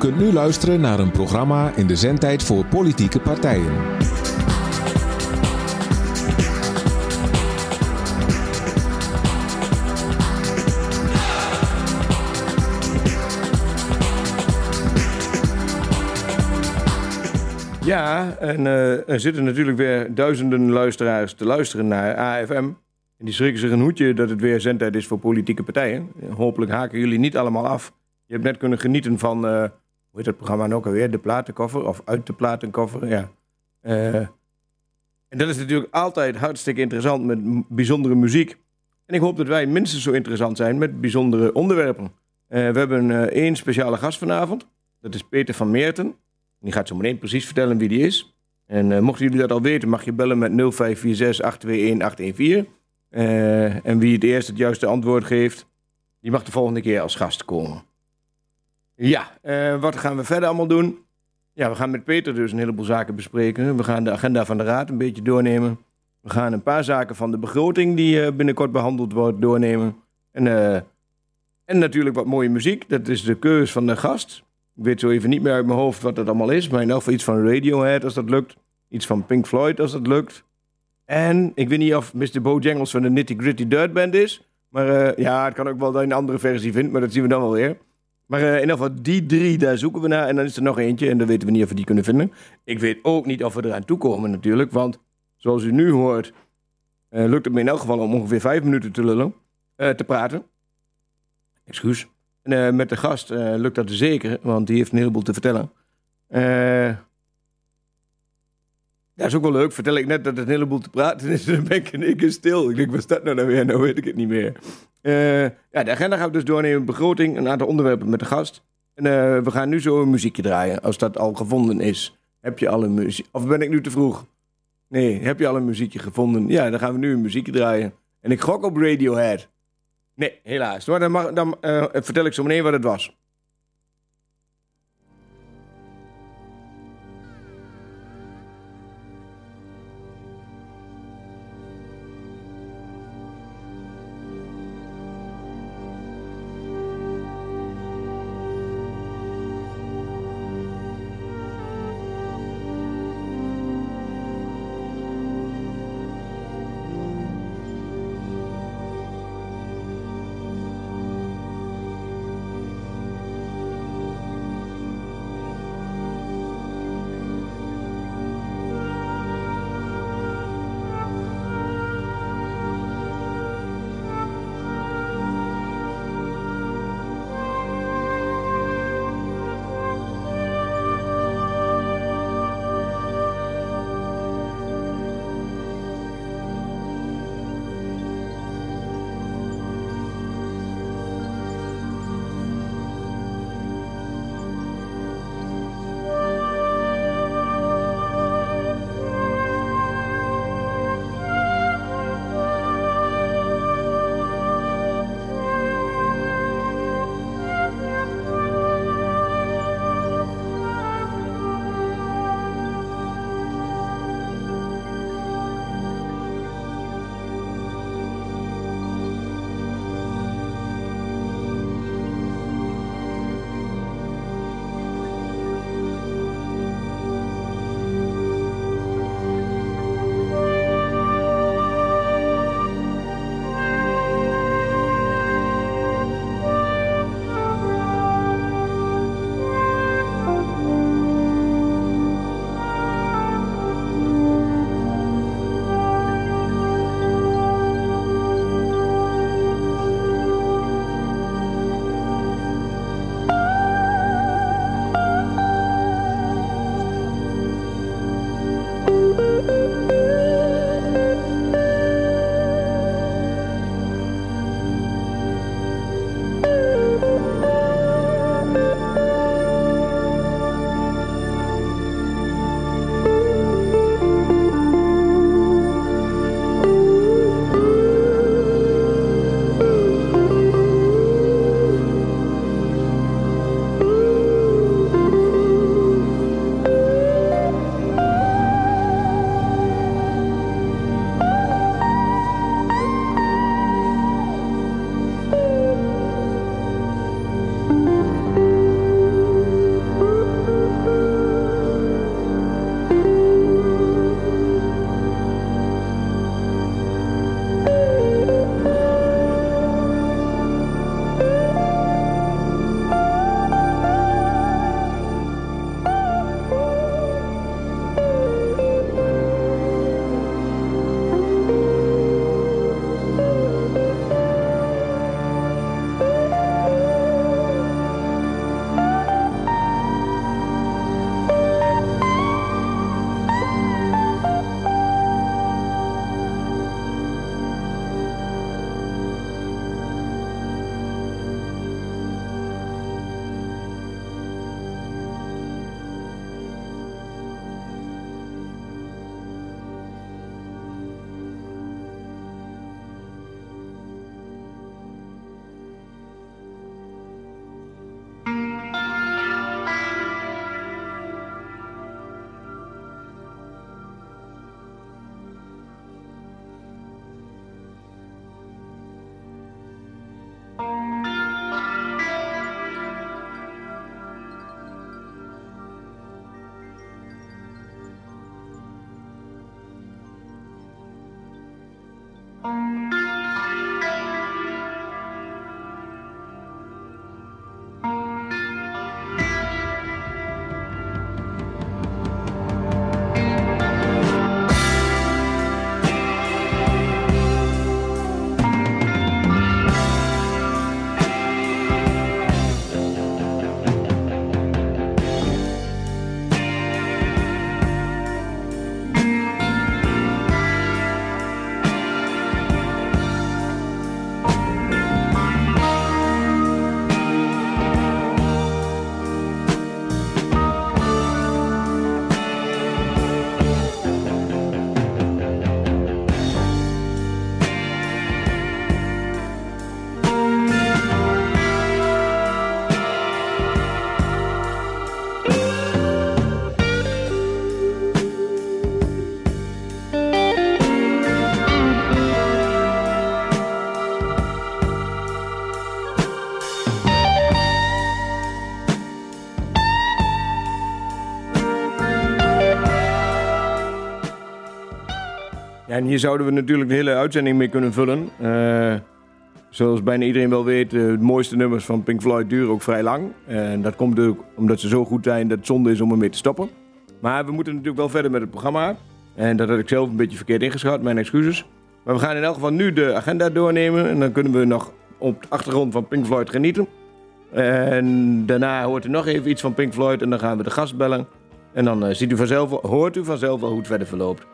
kunt nu luisteren naar een programma in de zendtijd voor politieke partijen. Ja, en eh, er zitten natuurlijk weer duizenden luisteraars te luisteren naar AFM. En die schrikken zich een hoedje dat het weer zendtijd is voor politieke partijen. Hopelijk haken jullie niet allemaal af. Je hebt net kunnen genieten van, hoe heet dat programma nou ook alweer? De platenkoffer of uit de platenkoffer, ja. Uh, en dat is natuurlijk altijd hartstikke interessant met bijzondere muziek. En ik hoop dat wij minstens zo interessant zijn met bijzondere onderwerpen. Uh, we hebben één speciale gast vanavond. Dat is Peter van Meerten. Die gaat zo meteen precies vertellen wie die is. En mochten jullie dat al weten, mag je bellen met 0546-821-814. Uh, en wie het eerst het juiste antwoord geeft, die mag de volgende keer als gast komen. Ja, uh, wat gaan we verder allemaal doen? Ja, we gaan met Peter dus een heleboel zaken bespreken. We gaan de agenda van de raad een beetje doornemen. We gaan een paar zaken van de begroting die uh, binnenkort behandeld wordt doornemen. En, en natuurlijk wat mooie muziek. Dat is de keus van de gast. Ik weet zo even niet meer uit mijn hoofd wat dat allemaal is. Maar in elk geval iets van Radiohead als dat lukt. Iets van Pink Floyd als dat lukt. En ik weet niet of Mr. Bojangles van de Nitty Gritty Dirt Band is. Maar ja, het kan ook wel dat je een andere versie vindt. Maar dat zien we dan wel weer. Maar uh, in ieder geval die drie, daar zoeken we naar. En dan is er nog eentje. En dan weten we niet of we die kunnen vinden. Ik weet ook niet of we eraan toekomen natuurlijk. Want zoals u nu hoort, uh, lukt het me in elk geval om ongeveer vijf minuten te lullen. te praten. Excuus. En met de gast lukt dat zeker, want die heeft een heleboel te vertellen. Dat is ook wel leuk. Vertel ik net dat het een heleboel te praten is, dan ben ik in één stil. Ik denk, wat staat nou nou weer? Nou weet ik het niet meer. ja, de agenda gaan we dus doornemen. Begroting, een aantal onderwerpen met de gast. En we gaan nu zo een muziekje draaien, als dat al gevonden is. Heb je al een muziek... Of ben ik nu te vroeg? Nee, heb je al een muziekje gevonden? Ja, dan gaan we nu een muziekje draaien. En ik gok op Radiohead. Nee, helaas. Dan, dan uh, vertel ik zo meteen wat het was. En hier zouden we natuurlijk de hele uitzending mee kunnen vullen. Eh, zoals bijna iedereen wel weet, uh, de mooiste nummers van Pink Floyd duren ook vrij lang. En dat komt ook omdat ze zo goed zijn dat het zonde is om ermee te stoppen. Maar we moeten natuurlijk wel verder met het programma. En dat had ik zelf een beetje verkeerd ingeschat, mijn excuses. Maar we gaan in elk geval nu de agenda doornemen. En dan kunnen we nog op de achtergrond van Pink Floyd genieten. En daarna hoort u nog even iets van Pink Floyd en dan gaan we de gast bellen. En dan uh, ziet u vanzelf, hoort u vanzelf wel hoe het verder verloopt.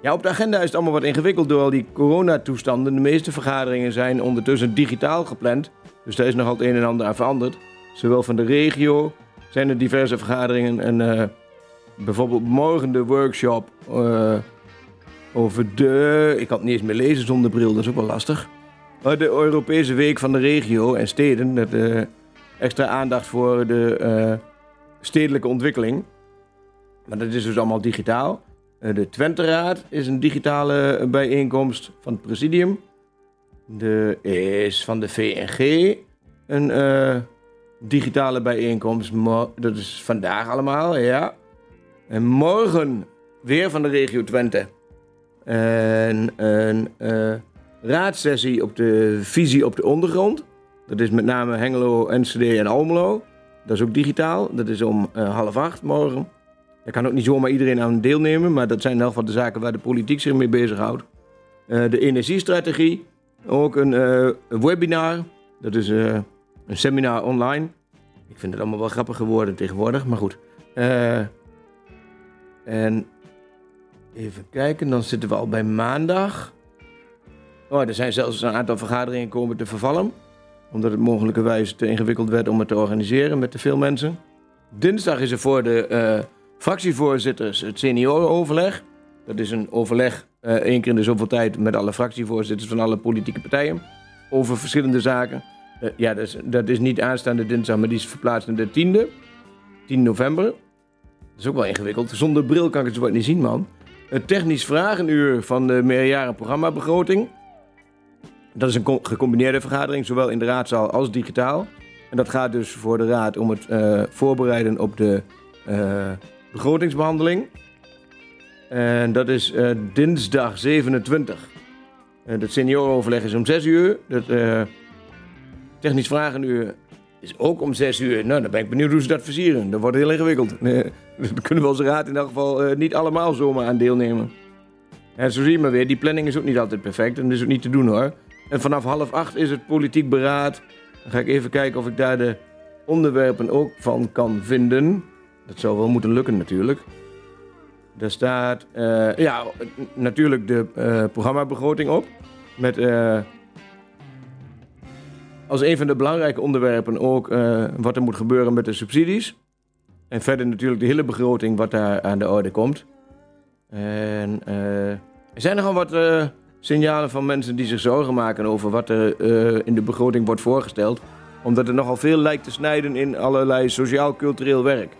Ja, op de agenda is het allemaal wat ingewikkeld door al die coronatoestanden. De meeste vergaderingen zijn ondertussen digitaal gepland. Dus daar is nog het een en ander aan veranderd. Zowel van de regio zijn er diverse vergaderingen. En uh, bijvoorbeeld morgen de workshop uh, over de... Ik kan het niet eens meer lezen zonder bril, dat is ook wel lastig. Maar de Europese Week van de Regio en Steden. Met uh, extra aandacht voor de stedelijke ontwikkeling. Maar dat is dus allemaal digitaal. De Twenteraad is een digitale bijeenkomst van het presidium. De is van de VNG een uh, digitale bijeenkomst. Dat is vandaag allemaal, ja. En morgen weer van de regio Twente. En een uh, raadsessie op de visie op de ondergrond. Dat is met name Hengelo, Enschede en Almelo. Dat is ook digitaal. Dat is om half acht morgen. Daar kan ook niet zomaar iedereen aan deelnemen, maar dat zijn elk geval de zaken waar de politiek zich mee bezighoudt. Uh, de energiestrategie, ook een, een webinar, dat is uh, een seminar online. Ik vind het allemaal wel grappig geworden tegenwoordig, maar goed. en even kijken, dan zitten we al bij maandag. Oh, er zijn zelfs een aantal vergaderingen komen te vervallen. Omdat het mogelijkerwijs te ingewikkeld werd om het te organiseren met te veel mensen. Dinsdag is er voor de fractievoorzitters het seniorenoverleg. Dat is een overleg uh, één keer in de zoveel tijd met alle fractievoorzitters van alle politieke partijen over verschillende zaken. Uh, ja, dat is, dat is niet aanstaande dinsdag, maar die is verplaatst naar de 10e, 10 november. Dat is ook wel ingewikkeld. Zonder bril kan ik het zo wat niet zien, man. Het technisch vragenuur van de meerjarenprogrammabegroting. Dat is een gecombineerde vergadering, zowel in de raadzaal als digitaal. En dat gaat dus voor de raad om het uh, voorbereiden op de begrotingsbehandeling. En dat is uh, dinsdag 27. Uh, het seniorenoverleg is om 6 uur. Het uh, technisch vragenuur is ook om 6 uur. Nou, dan ben ik benieuwd hoe ze dat versieren. Dat wordt heel ingewikkeld. Nee, daar kunnen we als raad in elk geval niet allemaal zomaar aan deelnemen. En zo zie je maar weer, die planning is ook niet altijd perfect. En dat is ook niet te doen hoor. En vanaf half acht is het politiek beraad. Dan ga ik even kijken of ik daar de onderwerpen ook van kan vinden. Dat zou wel moeten lukken natuurlijk. Daar staat uh, ja, natuurlijk de uh, programmabegroting op. Met uh, als een van de belangrijke onderwerpen ook wat er moet gebeuren met de subsidies. En verder natuurlijk de hele begroting wat daar aan de orde komt. En er zijn nogal wat signalen van mensen die zich zorgen maken over wat er in de begroting wordt voorgesteld. Omdat er nogal veel lijkt te snijden in allerlei sociaal-cultureel werk.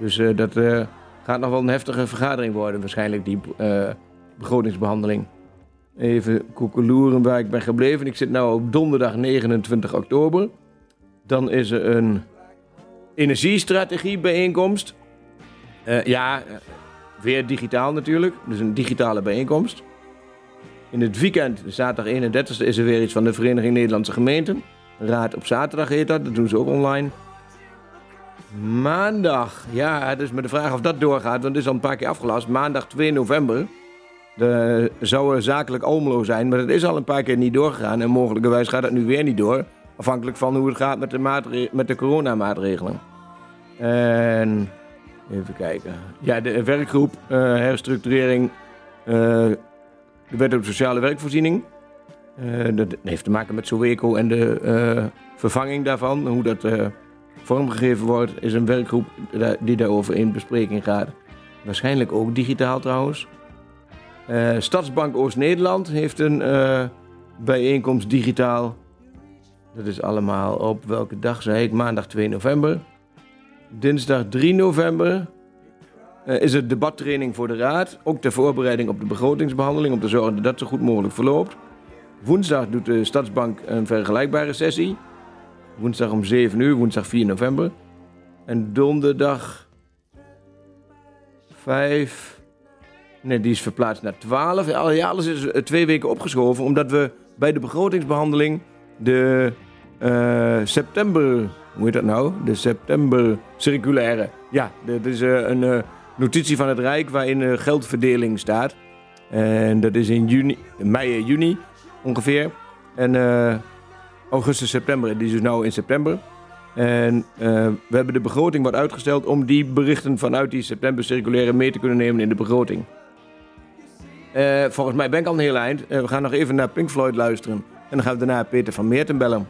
Dus uh, dat uh, gaat nog wel een heftige vergadering worden, waarschijnlijk, die uh, begrotingsbehandeling. Even koekeloeren waar ik ben gebleven. Ik zit nu op donderdag 29 oktober. Dan is er een energiestrategie bijeenkomst. ja, weer digitaal natuurlijk. Dus een digitale bijeenkomst. In het weekend, zaterdag 31 is er weer iets van de Vereniging Nederlandse Gemeenten. Raad op zaterdag heet dat, dat doen ze ook online. Maandag, ja, het is de vraag of dat doorgaat, want het is al een paar keer afgelast. Maandag 2 november zou er zakelijk Almelo zijn, maar dat is al een paar keer niet doorgegaan. En mogelijkerwijs gaat het nu weer niet door, afhankelijk van hoe het gaat met de, met de coronamaatregelen. En even kijken. Ja, de werkgroep uh, herstructurering uh, de wet op sociale werkvoorziening. Uh, dat heeft te maken met Soweco en de vervanging daarvan. Hoe dat vormgegeven wordt, is een werkgroep die daarover in bespreking gaat. Waarschijnlijk ook digitaal trouwens. Stadsbank Oost-Nederland heeft een bijeenkomst digitaal. Dat is allemaal op welke dag zei ik? Maandag 2 november. Dinsdag 3 november uh, is het debattraining voor de Raad. Ook ter voorbereiding op de begrotingsbehandeling. Om te zorgen dat dat zo goed mogelijk verloopt. Woensdag doet de Stadsbank een vergelijkbare sessie. Woensdag om 7 uur, woensdag 4 november. En donderdag 5. Nee, die is verplaatst naar 12. Ja, alles is eh, twee weken opgeschoven. Omdat we bij de begrotingsbehandeling de uh, september hoe heet dat nou? De september circulaire. Ja, dat is uh, een notitie van het Rijk waarin geldverdeling staat. En dat is in juni, mei, juni ongeveer. En augustus, september, die is dus nu in september. En we hebben de begroting wat uitgesteld om die berichten vanuit die september circulaire mee te kunnen nemen in de begroting. volgens mij ben ik al een heel eind. we gaan nog even naar Pink Floyd luisteren. En dan gaan we daarna Peter van Meerten bellen.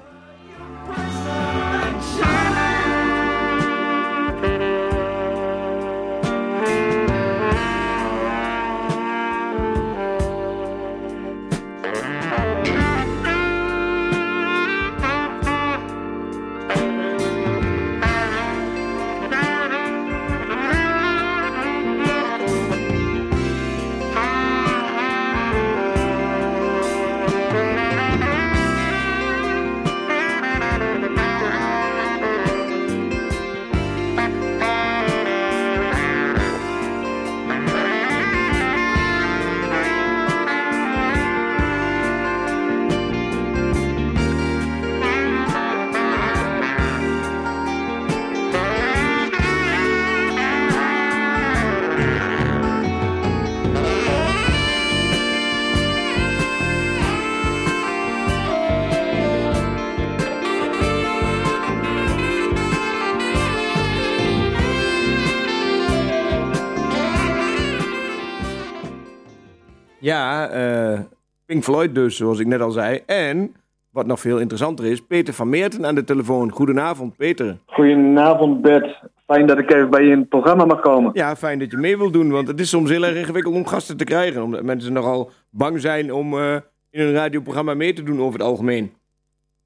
Ja, uh, Pink Floyd dus, zoals ik net al zei. En, wat nog veel interessanter is, Peter van Meerten aan de telefoon. Goedenavond, Peter. Goedenavond, Bert. Fijn dat ik even bij je in het programma mag komen. Ja, fijn dat je mee wilt doen, want het is soms heel erg ingewikkeld om gasten te krijgen. Omdat mensen nogal bang zijn om uh, in een radioprogramma mee te doen over het algemeen.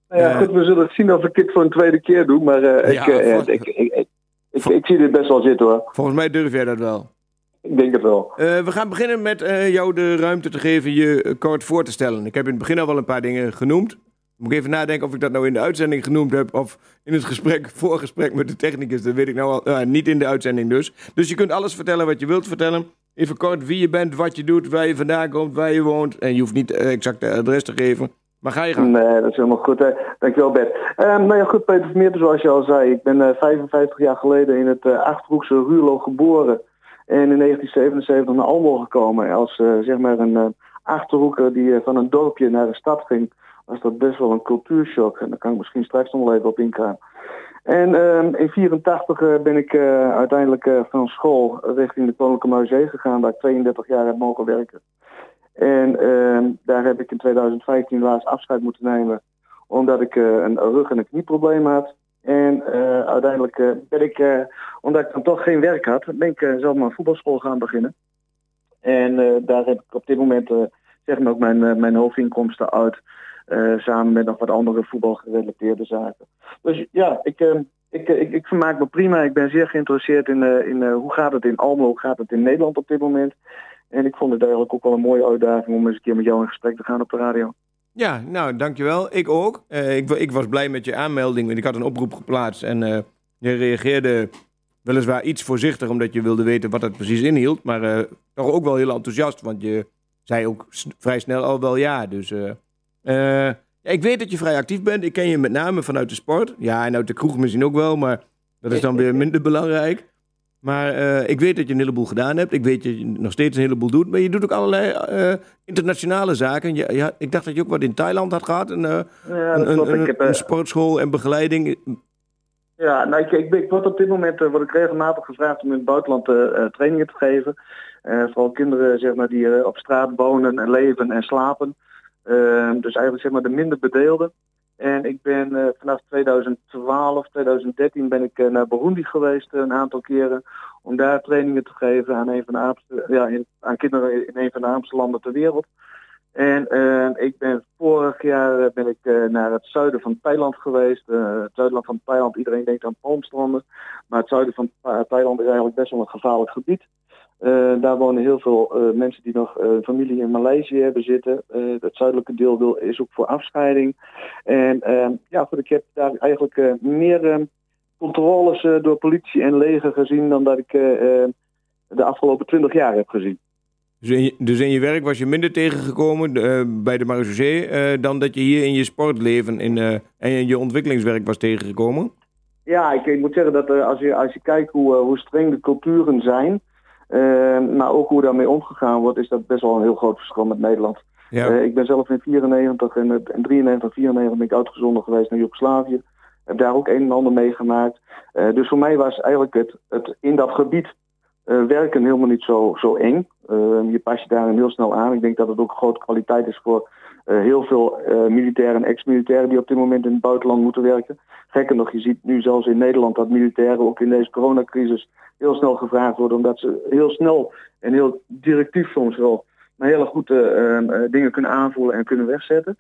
Nou ja, uh, goed, we zullen zien of ik dit voor een tweede keer doe. Maar ja, ik, ik, ik, ik, zie dit best wel zitten hoor. Volgens mij durf jij dat wel. Ik denk het wel. Uh, we gaan beginnen met uh, jou de ruimte te geven je kort voor te stellen. Ik heb in het begin al wel een paar dingen genoemd. Moet ik even nadenken of ik dat nou in de uitzending genoemd heb of in het gesprek, voorgesprek met de technicus. Dat weet ik nou al, uh, niet in de uitzending dus. Dus je kunt alles vertellen wat je wilt vertellen. Even kort wie je bent, wat je doet, waar je vandaan komt, waar je woont. En je hoeft niet exact de adres te geven. Maar ga je gaan. Nee, dat is helemaal goed. Hè. Dankjewel Bert. Um, nou ja, goed Peter Vermeer, zoals je al zei. Ik ben 55 jaar geleden in het Achterhoekse Ruurlo geboren. En in 1977 naar Almelo gekomen als uh, zeg maar een uh, achterhoeker die uh, van een dorpje naar de stad ging. Was dat best wel een cultuurshock. En daar kan ik misschien straks nog wel even op ingaan. En ehm, in 84 ben ik uiteindelijk van school richting de Koninklijke Museum gegaan, waar ik 32 jaar heb mogen werken. En ehm, daar heb ik in 2015 laatst afscheid moeten nemen, omdat ik een rug- en een knieprobleem had. En uh, uiteindelijk uh, ben ik, uh, omdat ik dan toch geen werk had, ben ik zelf maar voetbalschool gaan beginnen. En daar heb ik op dit moment zeg maar ook mijn, mijn hoofdinkomsten uit. samen met nog wat andere voetbalgerelateerde zaken. Dus ja, ik, ik, ik, ik vermaak me prima. Ik ben zeer geïnteresseerd in, in hoe gaat het in Almelo, hoe gaat het in Nederland op dit moment. En ik vond het eigenlijk ook wel een mooie uitdaging om eens een keer met jou in gesprek te gaan op de radio. Ja, nou, dankjewel. Ik ook. Uh, ik, ik, was blij met je aanmelding, want ik had een oproep geplaatst en uh, je reageerde weliswaar iets voorzichtig, omdat je wilde weten wat het precies inhield, maar uh, toch ook wel heel enthousiast, want je zei ook vrij snel al wel ja. Dus ja, ik weet dat je vrij actief bent. Ik ken je met name vanuit de sport. Ja, en uit de kroeg misschien ook wel, maar dat is dan weer minder belangrijk. Maar ik weet dat je een heleboel gedaan hebt. Ik weet dat je nog steeds een heleboel doet. Maar je doet ook allerlei internationale zaken. Je, ik dacht dat je ook wat in Thailand had gehad. Een, ja, een, een, een sportschool en begeleiding. Ja, nou, ik, ik, ik word op dit moment word ik regelmatig gevraagd om in het buitenland trainingen te geven. Vooral kinderen zeg maar, die op straat wonen en leven en slapen. dus eigenlijk zeg maar de minder bedeelden. En ik ben vanaf 2012, 2013 ben ik naar Burundi geweest een aantal keren. Om daar trainingen te geven aan, een van de ja, in, aan kinderen in een van de armste landen ter wereld. En ik ben vorig jaar eh, ben ik naar het zuiden van Thailand geweest. Het zuiden van Thailand, iedereen denkt aan palmstranden. Maar het zuiden van Thailand is eigenlijk best wel een gevaarlijk gebied. Daar wonen heel veel mensen die nog familie in Maleisië hebben zitten. het zuidelijke deel wil, is ook voor afscheiding. En ehm, ja, goed, ik heb daar eigenlijk meer ehm, controles door politie en leger gezien dan dat ik de afgelopen twintig jaar heb gezien. Dus in, je, dus in je werk was je minder tegengekomen uh, bij de Marechaussee uh, dan dat je hier in je sportleven in, uh, en in je ontwikkelingswerk was tegengekomen? Ja, ik, ik moet zeggen dat als, je, als je kijkt hoe, hoe streng de culturen zijn, maar ook hoe daarmee omgegaan wordt, is dat best wel een heel groot verschil met Nederland. Ja. ik ben zelf in 94 en, in 93, 94 ben ik uitgezonden geweest naar Joegoslavië. Heb daar ook een en ander meegemaakt. dus voor mij was eigenlijk het, het in dat gebied uh, werken helemaal niet zo, zo eng. Uh, je pas je daarin heel snel aan. Ik denk dat het ook een grote kwaliteit is voor uh, heel veel militairen en ex-militairen die op dit moment in het buitenland moeten werken. Gekker nog, je ziet nu zelfs in Nederland dat militairen ook in deze coronacrisis heel snel gevraagd worden, omdat ze heel snel en heel directief soms wel maar hele goede ehm, dingen kunnen aanvoelen en kunnen wegzetten.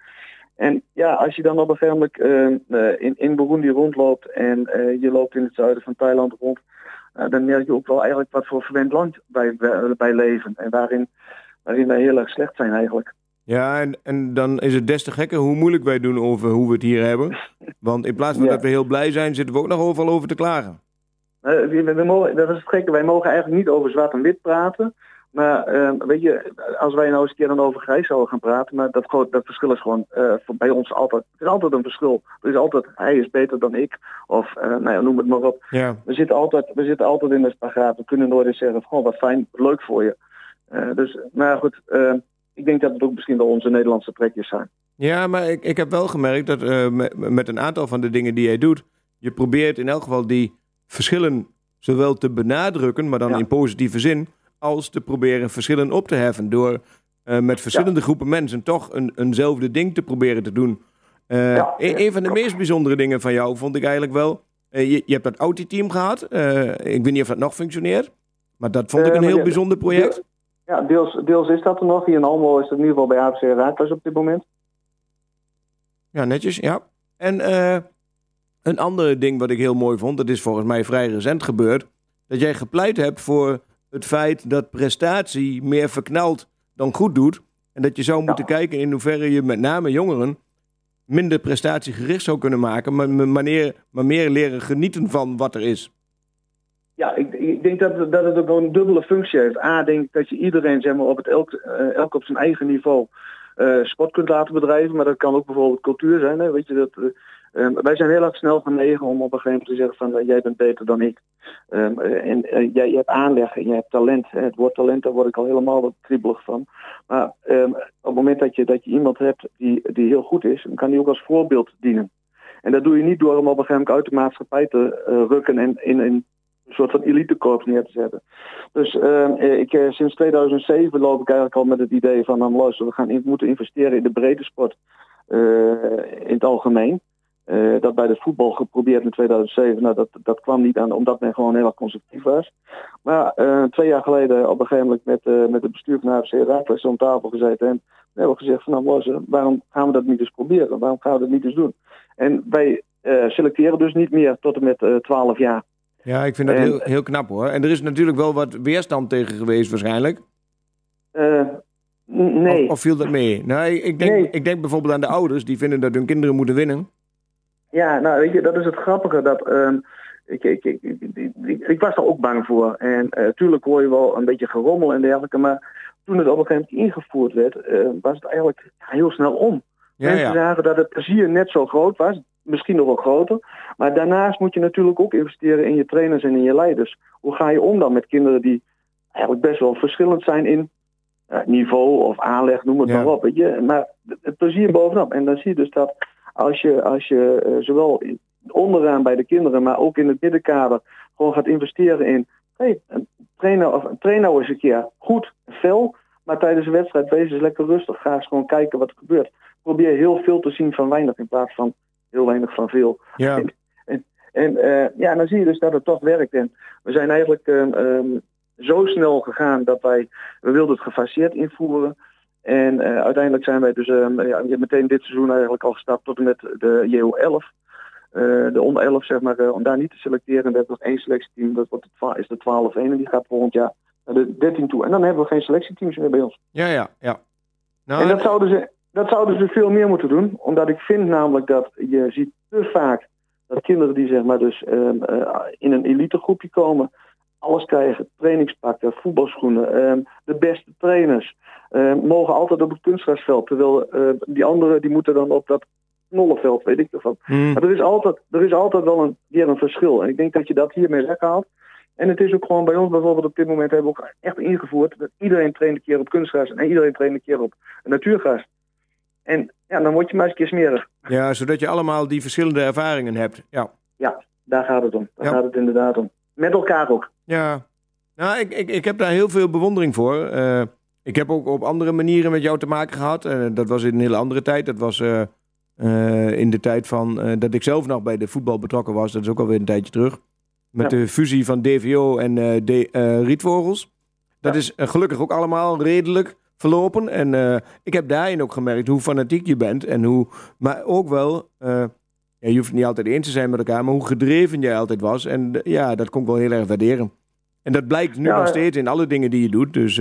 En ja, als je dan op een gegeven moment in, in Burundi rondloopt en je loopt in het zuiden van Thailand rond, dan merk je ook wel eigenlijk wat voor verwend land wij, wij leven. En waarin, waarin wij heel erg slecht zijn eigenlijk. Ja, en, en dan is het des te gekker hoe moeilijk wij doen over hoe we het hier hebben. Want in plaats van dat we heel blij zijn, zitten we ook nog overal over te klagen. Uh, we, mogen, dat is het gekke, wij mogen eigenlijk niet over zwart en wit praten. Maar uh, weet je, als wij nou eens een keer dan over grijs zouden gaan praten, maar dat, dat verschil is gewoon uh, bij ons altijd. Er is altijd een verschil. Er is altijd, hij is beter dan ik. Of uh, nou ja, noem het maar op. Ja. We, zitten altijd, we zitten altijd in de spagaat. We kunnen nooit eens zeggen, gewoon wat fijn, leuk voor je. dus, maar goed, ik denk dat het ook misschien wel onze Nederlandse trekjes zijn. Ja, maar ik, ik heb wel gemerkt dat met, met een aantal van de dingen die jij doet, je probeert in elk geval die verschillen zowel te benadrukken, maar dan ja. in positieve zin als te proberen verschillen op te heffen. Door uh, met verschillende groepen mensen toch een, eenzelfde ding te proberen te doen. Uh, ja, een, van de meest bijzondere dingen van jou vond ik eigenlijk wel. Uh, je, je, hebt dat Audi-team gehad. ik weet niet of dat nog functioneert. Maar dat vond ik een heel bijzonder project. Ja, deels, deels is dat er nog. Hier in Almelo is het in ieder geval bij AFC Raadhuis op dit moment. Ja, netjes, ja. En een ander ding wat ik heel mooi vond, dat is volgens mij vrij recent gebeurd. Dat jij gepleit hebt voor het feit dat prestatie meer verknalt dan goed doet. En dat je zou moeten kijken in hoeverre je met name jongeren minder prestatiegericht zou kunnen maken, maar, maar, maar meer leren genieten van wat er is. Ja, ik, ik denk dat, dat het ook een dubbele functie heeft. A, denk ik dat je iedereen zeg maar, op het elk, uh, elk op zijn eigen niveau uh, sport kunt laten bedrijven. Maar dat kan ook bijvoorbeeld cultuur zijn. Hè? Weet je, dat, uh, Um, wij zijn heel erg snel genegen om op een gegeven moment te zeggen van jij bent beter dan ik. Um, en jij je hebt aanleg en je hebt talent. Het woord talent, daar word ik al helemaal wat kriebelig van. Maar um, op het moment dat je, dat je iemand hebt die, die heel goed is, dan kan die ook als voorbeeld dienen. En dat doe je niet door hem op een gegeven moment uit de maatschappij te rukken en in, in een soort van elitekorps neer te zetten. Dus ik, sinds 2007 loop ik eigenlijk al met het idee van, nou luister, we gaan moeten investeren in de brede sport in het algemeen. Dat bij de voetbal geprobeerd in 2007. Nou, dat, dat kwam niet aan, omdat men gewoon heel erg constructief was. Maar twee jaar geleden op een gegeven moment met, met het bestuur van AFC Raakles om tafel gezeten. En we hebben gezegd van nou waarom gaan we dat niet eens proberen? Waarom gaan we dat niet eens doen? En wij selecteren dus niet meer tot en met 12 jaar. Ja, ik vind dat heel, heel knap hoor. En er is natuurlijk wel wat weerstand tegen geweest waarschijnlijk. nee. Of, of, viel dat mee? Nou, ik denk, nee. ik denk bijvoorbeeld aan de ouders die vinden dat hun kinderen moeten winnen. Ja, nou weet je, dat is het grappige. Dat, um, ik, ik, ik, ik, was er ook bang voor. En uh, tuurlijk hoor je wel een beetje gerommel en dergelijke. Maar toen het op een gegeven moment ingevoerd werd, eh, was het eigenlijk heel snel om. Ja, Mensen ja. zagen dat het plezier net zo groot was, misschien nog wel groter. Maar daarnaast moet je natuurlijk ook investeren in je trainers en in je leiders. Hoe ga je om dan met kinderen die eigenlijk best wel verschillend zijn in eh, niveau of aanleg, noem het Ja. maar op. Weet je? Maar het plezier bovenop. En dan zie je dus dat als je, als je eh, zowel onderaan bij de kinderen, maar ook in het middenkader gewoon gaat investeren in. Hey, een trainer of train nou eens een keer goed, fel. Maar tijdens de wedstrijd wees eens lekker rustig. Ga eens gewoon kijken wat er gebeurt. Probeer heel veel te zien van weinig in plaats van heel weinig van veel. Ja. En eh, ja, dan zie je dus dat het toch werkt. En we zijn eigenlijk ehm, ehm, zo snel gegaan dat wij, we wilden het gefaseerd invoeren. En eh, uiteindelijk zijn wij dus ehm, ja, meteen dit seizoen eigenlijk al gestapt tot en met de JO11. Eh, de onder 11, zeg maar, om daar niet te selecteren. We hebben nog één selectieteam, dat wordt de is de 12 1 en die gaat volgend jaar naar de 13 toe. En dan hebben we geen selectieteams meer bij ons. Ja, ja, ja. Nou, En dat zouden, ze, dat zouden ze veel meer moeten doen. Omdat ik vind namelijk dat je ziet te vaak dat kinderen die zeg maar dus eh, in een elitegroepje komen, alles krijgen, trainingspakken, voetbalschoenen, ehm, de beste trainers, ehm, mogen altijd op het kunstgrasveld. Terwijl die anderen die moeten dan op dat knollenveld, weet ik ervan. hm, Maar er is altijd, er is altijd wel een keer een verschil. En ik denk dat je dat hiermee weghaalt. En het is ook gewoon bij ons bijvoorbeeld op dit moment hebben we ook echt ingevoerd dat iedereen traint een keer op kunstgras en iedereen traint een keer op natuurgras. En ja, dan word je maar eens een keer smerig. ja, zodat je allemaal die verschillende ervaringen hebt. Ja. Daar gaat het om. Daar Ja. gaat het inderdaad om. Met elkaar ook. Ja, nou, ik, ik, ik heb daar heel veel bewondering voor. Eh, ik heb ook op andere manieren met jou te maken gehad. Eh, dat was in een hele andere tijd. Dat was eh, in de tijd van dat ik zelf nog bij de voetbal betrokken was. Dat is ook alweer een tijdje terug. Met Ja. de fusie van DVO en de, Rietvogels. Dat Ja. is gelukkig ook allemaal redelijk verlopen. En eh, ik heb daarin ook gemerkt hoe fanatiek je bent. En hoe, maar ook wel, eh, ja, je hoeft het niet altijd eens te zijn met elkaar, maar hoe gedreven jij altijd was. En eh, ja, dat kon ik wel heel erg waarderen. En dat blijkt nu Ja, nog steeds in alle dingen die je doet. Dus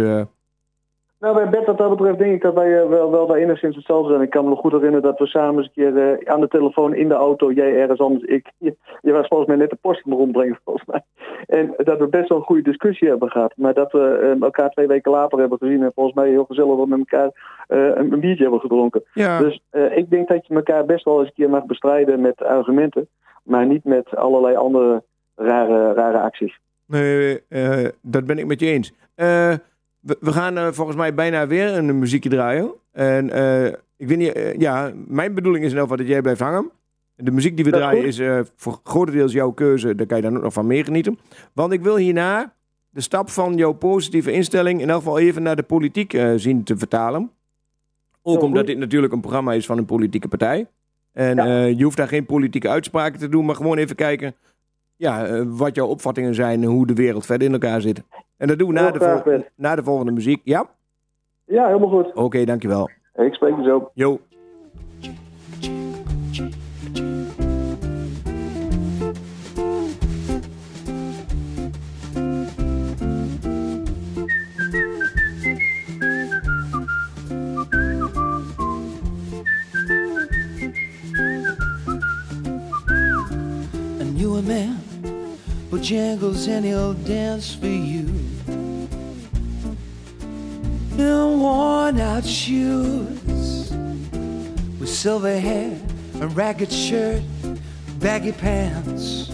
Nou, bij Bert, wat dat betreft, denk ik dat wij eh, wel, wel daar enigszins hetzelfde zijn. Ik kan me nog goed herinneren dat we samen eens een keer eh, aan de telefoon in de auto, jij ergens anders, ik. Je, je was volgens mij net de post rondbrengen, volgens mij. En dat we best wel een goede discussie hebben gehad. Maar dat we eh, elkaar twee weken later hebben gezien en volgens mij heel gezellig wat met elkaar een, een biertje hebben gedronken. ja, Dus ik denk dat je elkaar best wel eens een keer mag bestrijden met argumenten, maar niet met allerlei andere rare, rare acties. nee, dat ben ik met je eens. Eh, we, we gaan eh, volgens mij bijna weer een muziekje draaien. En eh, ik weet niet, eh, ja, mijn bedoeling is in elk geval dat jij blijft hangen. De muziek die we Dat draaien is voor grotendeels jouw keuze. Daar kan je dan ook nog van meegenieten. Want ik wil hierna de stap van jouw positieve instelling in elk geval even naar de politiek zien te vertalen. Ook omdat dit natuurlijk een programma is van een politieke partij. En Ja. je hoeft daar geen politieke uitspraken te doen, maar gewoon even kijken ja, eh, wat jouw opvattingen zijn en hoe de wereld verder in elkaar zit. En dat doen we na de, vol- na de volgende muziek. Ja? Ja, helemaal goed. Oké, dankjewel. Ik spreek je zo. Knew a man Bojangles and he'll dance for you. In worn out shoes. With silver hair, a ragged shirt, baggy pants.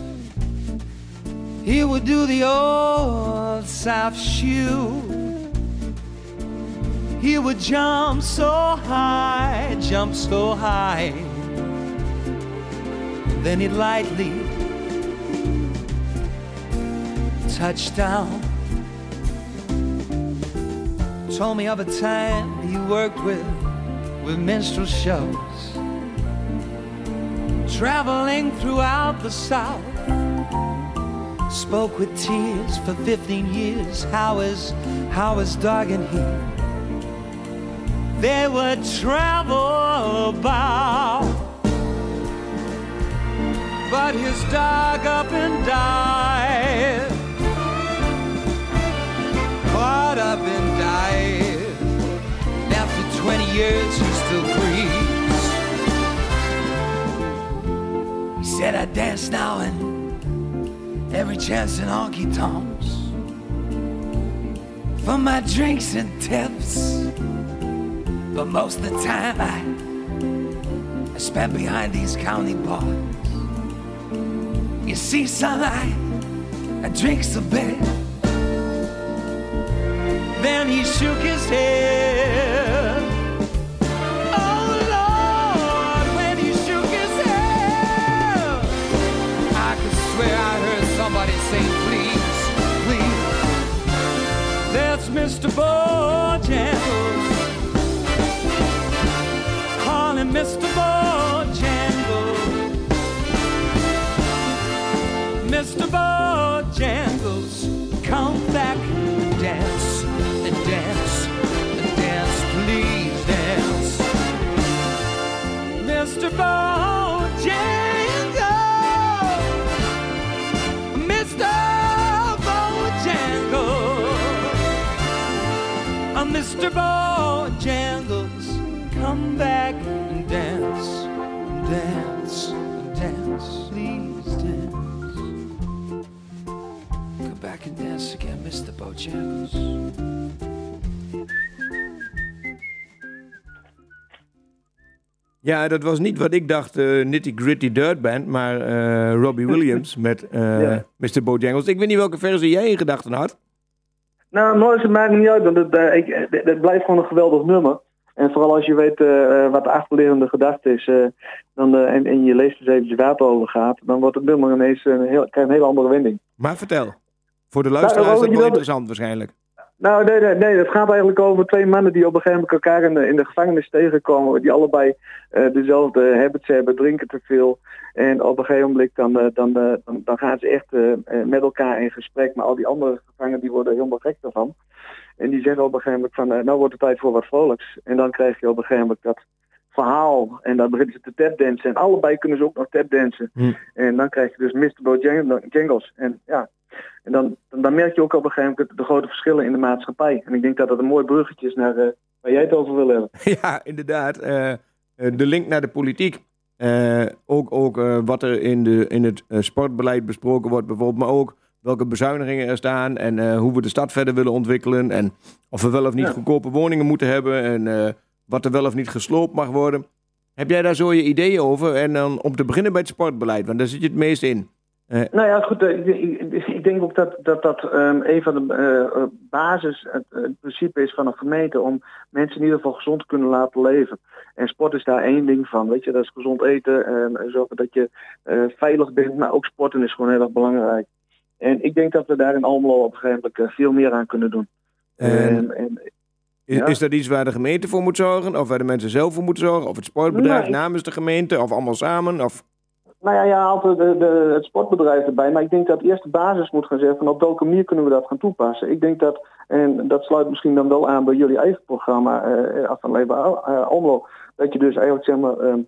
He would do the old soft shoe. He would jump so high, jump so high. Then he'd lightly touch down. Told me of a time he worked with with minstrel shows, traveling throughout the South. Spoke with tears for 15 years. How is how is Dog and he? They would travel about but his dog up and died. Caught up and died. After 20 years, he still grieves. He said, I dance now and every chance in honky tonks. for my drinks and tips. But most of the time I, I spend behind these county bars. You see, son, I, drinks a bit. Then he shook his head. Oh Lord, when he shook his head, I could swear I heard somebody say, please, please. That's Mr. Bojangles. Call him Mr. Bojangles. Mr. Bojangles, Mr. Bojangles, Mr. Bojangles, Mr. Bojangles, come back and dance, dance, dance, please dance. Come back and dance again, Mr. Bojangles. Ja, dat was niet wat ik dacht, eh, Nitty Gritty Dirt Band, maar eh, Robbie Williams met eh, Ja. Mr. Bojangles. Ik weet niet welke versie jij in gedachten had. Nou, mooi, het maakt niet uit, want het, ik, het, blijft gewoon een geweldig nummer. En vooral als je weet wat de achterliggende gedachte is dan, en, en je leest eens even waar het over gaat, dan wordt het nummer ineens een, heel, krijgt een hele andere wending. Maar vertel. Voor de luisteraars is Robert, dat wel interessant waarschijnlijk. Nou, nee, nee, nee, het gaat eigenlijk over twee mannen die op een gegeven moment elkaar in de, in de gevangenis tegenkomen. Die allebei eh, dezelfde habits hebben, drinken te veel. En op een gegeven moment dan, eh, dan, eh, dan, dan gaan ze echt met elkaar in gesprek. Maar al die andere gevangenen die worden helemaal gek daarvan. En die zeggen op een gegeven moment van, nou wordt het tijd voor wat vrolijks. En dan krijg je op een gegeven moment dat verhaal. En dan beginnen ze te tapdansen. En allebei kunnen ze ook nog tapdansen. Hm. En dan krijg je dus Mr. Bojangles. En ja, en dan, dan, merk je ook op een gegeven moment de grote verschillen in de maatschappij. En ik denk dat dat een mooi bruggetje is naar eh, waar jij het over wil hebben. Ja, inderdaad. Eh, eh, de link naar de politiek. Ook ook wat er in, de, in het sportbeleid besproken wordt bijvoorbeeld. Maar ook welke bezuinigingen er staan. En hoe we de stad verder willen ontwikkelen. En of we wel of niet Ja. goedkope woningen moeten hebben. En wat er wel of niet gesloopt mag worden. Heb jij daar zo je ideeën over? En dan om te beginnen bij het sportbeleid. Want daar zit je het meest in. Nou ja, goed. Ik, denk ook dat dat, dat ehm, een van de eh, eh, basis, het, het principe is van een gemeente om mensen in ieder geval gezond te kunnen laten leven. En sport is daar één ding van, weet je, dat is gezond eten, en zorgen dat je eh, veilig bent, maar ook sporten is gewoon heel erg belangrijk. En ik denk dat we daar in Almelo op een gegeven moment eh, veel meer aan kunnen doen. En En, en, is, Ja. is dat iets waar de gemeente voor moet zorgen? Of waar de mensen zelf voor moeten zorgen? Of het sportbedrijf Nee. namens de gemeente? Of allemaal samen? Of... Nou ja, je haalt de, de, het sportbedrijf erbij. Maar ik denk dat eerst de basis moet gaan zeggen van op welke manier kunnen we dat gaan toepassen. Ik denk dat, en dat sluit misschien dan wel aan bij jullie eigen programma eh af van Leven uh, Almelo, dat je dus eigenlijk zeg maar um,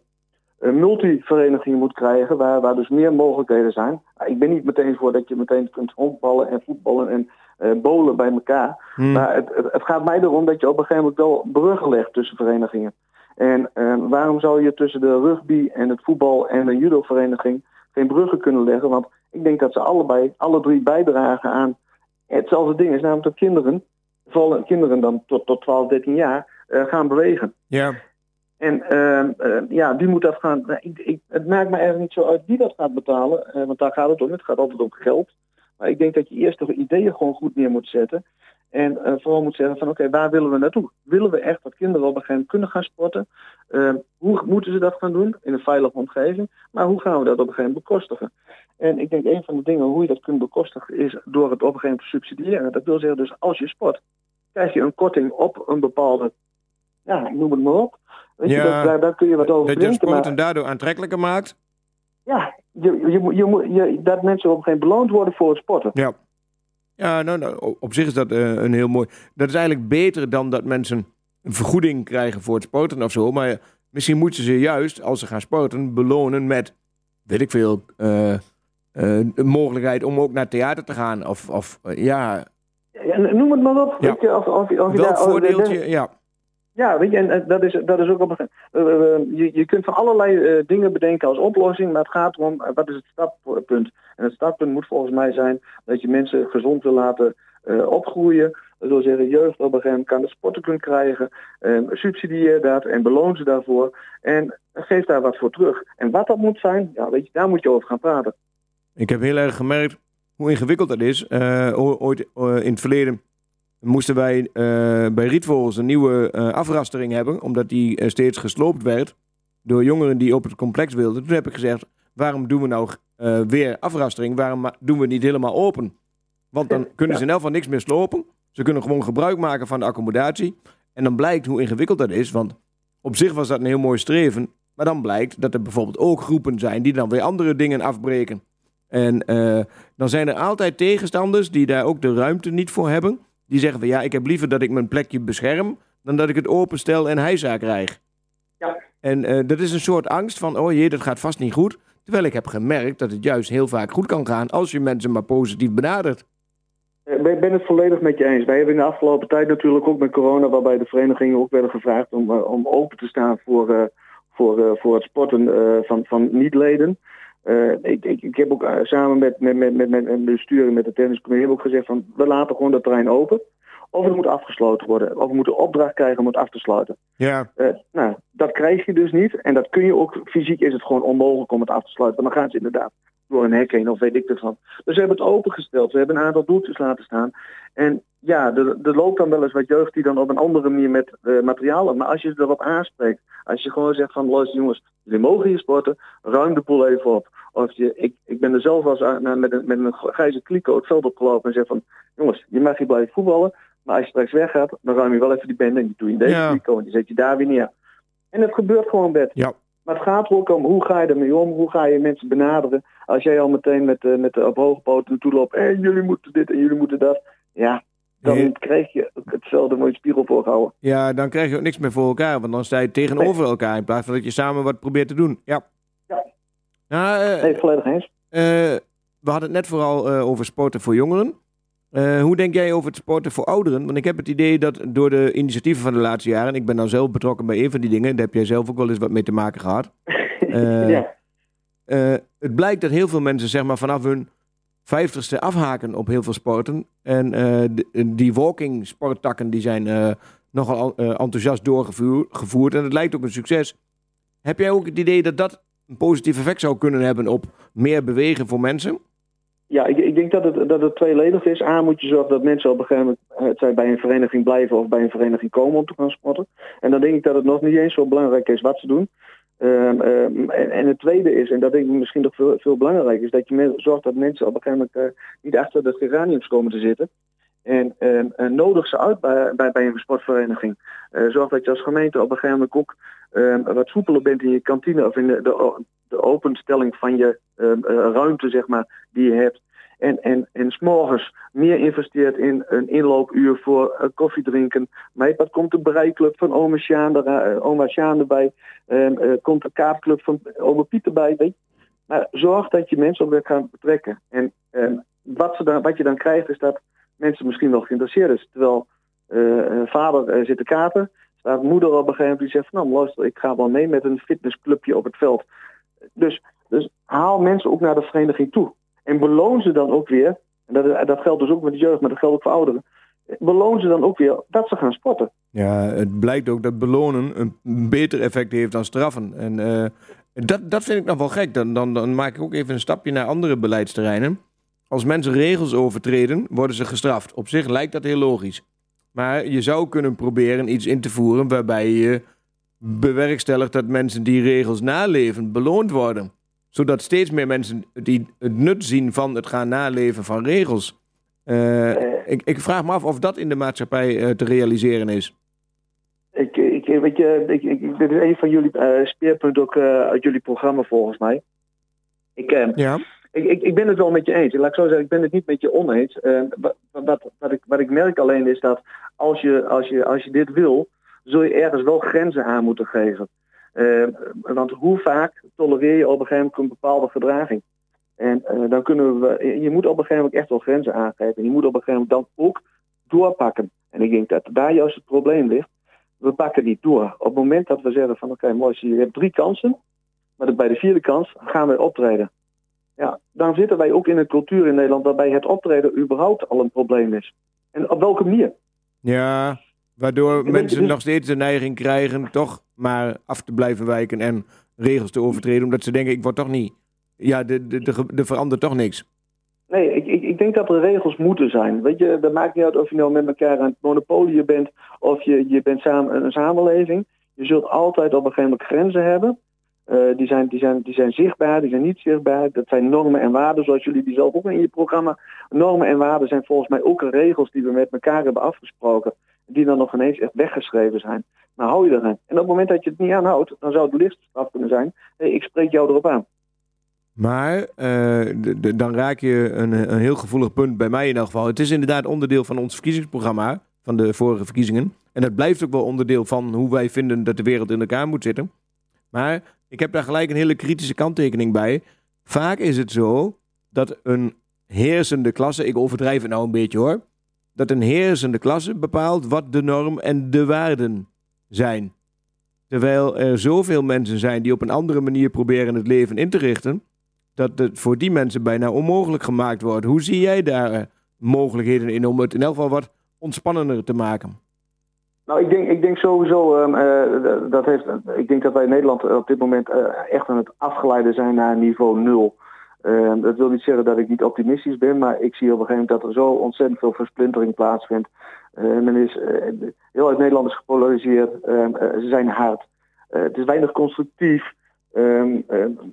een multivereniging moet krijgen waar, waar dus meer mogelijkheden zijn. Nou, ik ben niet meteen voor dat je meteen kunt honkballen en voetballen en uh, bowlen bij elkaar. Hmm. Maar het, het, het gaat mij erom dat je op een gegeven moment wel bruggen legt tussen verenigingen. En uh, waarom zou je tussen de rugby en het voetbal en de judovereniging geen bruggen kunnen leggen? Want ik denk dat ze allebei, alle drie bijdragen aan hetzelfde ding. is namelijk dat kinderen, vooral kinderen dan tot, tot 12, 13 jaar, uh, gaan bewegen. Ja. En uh, ja, wie moet dat gaan... Nou, ik, ik, het maakt me eigenlijk niet zo uit wie dat gaat betalen. uh, want daar gaat het om. Het gaat altijd om geld. Maar ik denk dat je eerst de ideeën gewoon goed neer moet zetten. En uh, vooral moet zeggen van oké, okay, waar willen we naartoe? Willen we echt dat kinderen op een gegeven moment kunnen gaan sporten? Uh, hoe moeten ze dat gaan doen? In een veilige omgeving. Maar hoe gaan we dat op een gegeven moment bekostigen? En ik denk een van de dingen hoe je dat kunt bekostigen is door het op een gegeven moment te subsidiëren. Dat wil zeggen dus als je sport, krijg je een korting op een bepaalde, ja, noem het maar op. Weet ja, je, dat, daar, daar kun je wat over Dat je sport daardoor aantrekkelijker maakt? Ja, je, je, je, je, dat mensen op een gegeven moment beloond worden voor het sporten. Ja. Ja, nou, nou, op zich is dat uh, een heel mooi. Dat is eigenlijk beter dan dat mensen een vergoeding krijgen voor het sporten of zo. Maar misschien moeten ze juist, als ze gaan sporten, belonen met, weet ik veel, uh, uh, een mogelijkheid om ook naar theater te gaan. Of, of ja. ja. Noem het maar op. Ja. Of, of, of Welk voordeeltje, ja. Ja, weet je, en dat is, dat is ook op een uh, je, je kunt van allerlei dingen bedenken als oplossing, maar het gaat uh, wat is het startpunt. En het startpunt moet volgens mij zijn dat je mensen gezond wil laten opgroeien, wil zeggen, jeugd op een gegeven moment kan de sporten kunnen krijgen. Um, subsidieer dat en beloon ze daarvoor. En geef daar wat voor terug. En wat dat moet zijn, ja, weet je, daar moet je over gaan praten. Ik heb heel erg gemerkt hoe ingewikkeld dat is. Ooit in het verleden moesten wij uh, bij Rietvogels een nieuwe afrastering hebben, omdat die steeds gesloopt werd door jongeren die op het complex wilden. Toen heb ik gezegd, waarom doen we nou weer afrastering? Waarom doen we het niet helemaal open? Want dan kunnen ze in elk geval niks meer slopen. Ze kunnen gewoon gebruik maken van de accommodatie. En dan blijkt hoe ingewikkeld dat is, want op zich was dat een heel mooi streven. Maar dan blijkt dat er bijvoorbeeld ook groepen zijn die dan weer andere dingen afbreken. En uh, dan zijn er altijd tegenstanders die daar ook de ruimte niet voor hebben. Die zeggen van ja, ik heb liever dat ik mijn plekje bescherm dan dat ik het openstel en hijza krijg. Ja. En uh, dat is een soort angst van, oh jee, dat gaat vast niet goed. Terwijl ik heb gemerkt dat het juist heel vaak goed kan gaan als je mensen maar positief benadert. Ik ben het volledig met je eens. Wij hebben in de afgelopen tijd natuurlijk ook met corona, waarbij de verenigingen ook werden gevraagd om, uh, om open te staan voor, uh, voor, uh, voor het sporten van, van niet-leden. Ik, ik, ik heb ook samen met, met, met, met, met de bestuur met de tenniscommissie ook gezegd van we laten gewoon dat terrein open. Of het moet afgesloten worden. Of we moeten opdracht krijgen om het af te sluiten. Ja. nou, dat krijg je dus niet. En dat kun je ook, fysiek is het gewoon onmogelijk om het af te sluiten. Want dan gaan ze inderdaad door een hek heen of weet ik het van. Dus we hebben het opengesteld. We hebben een aantal doeltjes laten staan. En ja, er, er loopt dan wel eens wat jeugd die dan op een andere manier met uh, materialen. Maar als je erop aanspreekt, als je gewoon zegt van luister jongens, jullie mogen hier sporten, ruim de boel even op. Of je, ik, ik ben er zelf als aan, met, een, met een grijze kliko het veld opgelopen en zeg van jongens, je mag hier blijven voetballen. Maar als je straks weggaat, dan ruim je wel even die bende en die doe je in deze ja. kliko en die zet je daar weer neer. En het gebeurt gewoon, Bert. Ja. Maar het gaat ook om hoe ga je ermee om, hoe ga je mensen benaderen. Als jij al meteen met, uh, met de op hoge poten naartoe loopt, en jullie moeten dit en jullie moeten dat. Ja, dan krijg je hetzelfde mooie spiegel voorgehouden. Ja, dan krijg je ook niks meer voor elkaar, want dan sta je tegenover elkaar in plaats van dat je samen wat probeert te doen. Ja. Ja. Nou, uh, nee, volledig eens. Uh, we hadden het net vooral over sporten voor jongeren. Hoe denk jij over het sporten voor ouderen? Want ik heb het idee dat door de initiatieven van de laatste jaren, ik ben dan zelf betrokken bij een van die dingen, daar heb jij zelf ook wel eens wat mee te maken gehad. Ja. Het blijkt dat heel veel mensen zeg maar vanaf hun vijftigste afhaken op heel veel sporten. En de, die walking sporttakken die zijn nogal enthousiast doorgevoerd en het lijkt ook een succes. Heb jij ook het idee dat dat een positief effect zou kunnen hebben op meer bewegen voor mensen? Ja, ik, ik, denk dat het, dat het tweeledig is. A, moet je zorgen dat mensen op een gegeven moment het bij een vereniging blijven of bij een vereniging komen om te gaan sporten. En dan denk ik dat het nog niet eens zo belangrijk is wat ze doen. Um, um, en, het tweede is, en dat denk ik misschien nog veel, veel belangrijker, is dat je zorgt dat mensen op een gegeven moment niet achter de geraniums komen te zitten. En uh, nodig ze uit bij, bij, bij een sportvereniging. Uh, zorg dat je als gemeente op een gegeven moment ook wat soepeler bent in je kantine of in de, de, de openstelling van je ruimte, zeg maar, die je hebt. En, en, en s'morgens meer investeert in een inloopuur voor uh, koffie drinken. Maar wat komt de breiklub van oma Sjaan, uh, oma erbij. Um, uh, komt de kaartclub van oma Piet erbij. Weet? Maar zorg dat je mensen op gaan betrekken. En um, wat, ze dan, wat je dan krijgt is dat mensen misschien wel geïnteresseerd is. Terwijl vader zit te kaarten. Staat moeder op een gegeven moment die zegt van nou luister, ik ga wel mee met een fitnessclubje op het veld. Dus, dus haal mensen ook naar de vereniging toe. En beloon ze dan ook weer, en dat, dat geldt dus ook met de jeugd, maar dat geldt ook voor ouderen. Beloon ze dan ook weer dat ze gaan sporten. Ja, het blijkt ook dat belonen een beter effect heeft dan straffen. En uh, dat, dat vind ik nog wel gek. Dan, dan, dan maak ik ook even een stapje naar andere beleidsterreinen. Als mensen regels overtreden, worden ze gestraft. Op zich lijkt dat heel logisch. Maar je zou kunnen proberen iets in te voeren waarbij je bewerkstelligt dat mensen die regels naleven beloond worden zodat steeds meer mensen die het nut zien van het gaan naleven van regels. Uh, ik, ik, vraag me af of dat in de maatschappij uh, te realiseren is. Ik, ik, weet je, ik, ik, dit is een van jullie uh, speerpunten ook uit jullie programma volgens mij. Ik, ja. ik, ik, ik ben het wel met je eens. Laat ik zo zeggen, ik ben het niet met je oneens. wat, wat, wat, ik, wat ik merk alleen is dat als je, als, je, als je dit wil, zul je ergens wel grenzen aan moeten geven. Uh, want hoe vaak tolereer je op een gegeven moment een bepaalde gedraging? En uh, dan kunnen we, je moet op een gegeven moment echt wel grenzen aangeven. Je moet op een gegeven moment dan ook doorpakken. En ik denk dat daar juist het probleem ligt. We pakken niet door. Op het moment dat we zeggen van oké, mooi, je hebt drie kansen. Maar bij de vierde kans gaan we optreden. Ja, dan zitten wij ook in een cultuur in Nederland waarbij het optreden überhaupt al een probleem is. En op welke manier? Ja, waardoor mensen dus- nog steeds de neiging krijgen toch maar af te blijven wijken en regels te overtreden, omdat ze denken, ik word toch niet, ja, er de, de, de, verandert toch niks. Nee, ik, ik, ik denk dat er regels moeten zijn. Weet je, dat maakt niet uit of je nou met elkaar aan het monopolie bent of je, je bent samen een samenleving. Je zult altijd op een gegeven moment grenzen hebben. Eh, die, zijn, die, zijn, die zijn zichtbaar, die zijn niet zichtbaar. Dat zijn normen en waarden, zoals jullie die zelf ook in je programma. Normen en waarden zijn volgens mij ook regels die we met elkaar hebben afgesproken. Die dan nog ineens echt weggeschreven zijn. Maar hou je eraan. En op het moment dat je het niet aanhoudt, dan zou het licht straf kunnen zijn. Ik spreek jou erop aan. Maar eh, de- de- dan raak je een, een heel gevoelig punt bij mij in elk geval. Het is inderdaad onderdeel van ons verkiezingsprogramma van de vorige verkiezingen. En dat blijft ook wel onderdeel van hoe wij vinden dat de wereld in elkaar moet zitten. Maar ik heb daar gelijk een hele kritische kanttekening bij. Vaak is het zo dat een heersende klasse, ik overdrijf het nou een beetje hoor, dat een heersende klasse bepaalt wat de norm en de waarden zijn. Terwijl er zoveel mensen zijn die op een andere manier proberen het leven in te richten, dat het voor die mensen bijna onmogelijk gemaakt wordt. Hoe zie jij daar eh, mogelijkheden in om het in elk geval wat ontspannender te maken? Nou, ik denk, ik denk sowieso, ehm, eh, dat heeft, ik denk dat wij in Nederland op dit moment eh, echt aan het afgeleiden zijn naar niveau nul. Ehm, dat wil niet zeggen dat ik niet optimistisch ben, maar ik zie op een gegeven moment dat er zo ontzettend veel versplintering plaatsvindt. Eh, men is, eh, heel uit Nederland is gepolariseerd, ehm, eh, ze zijn hard. Eh, het is weinig constructief. Ehm,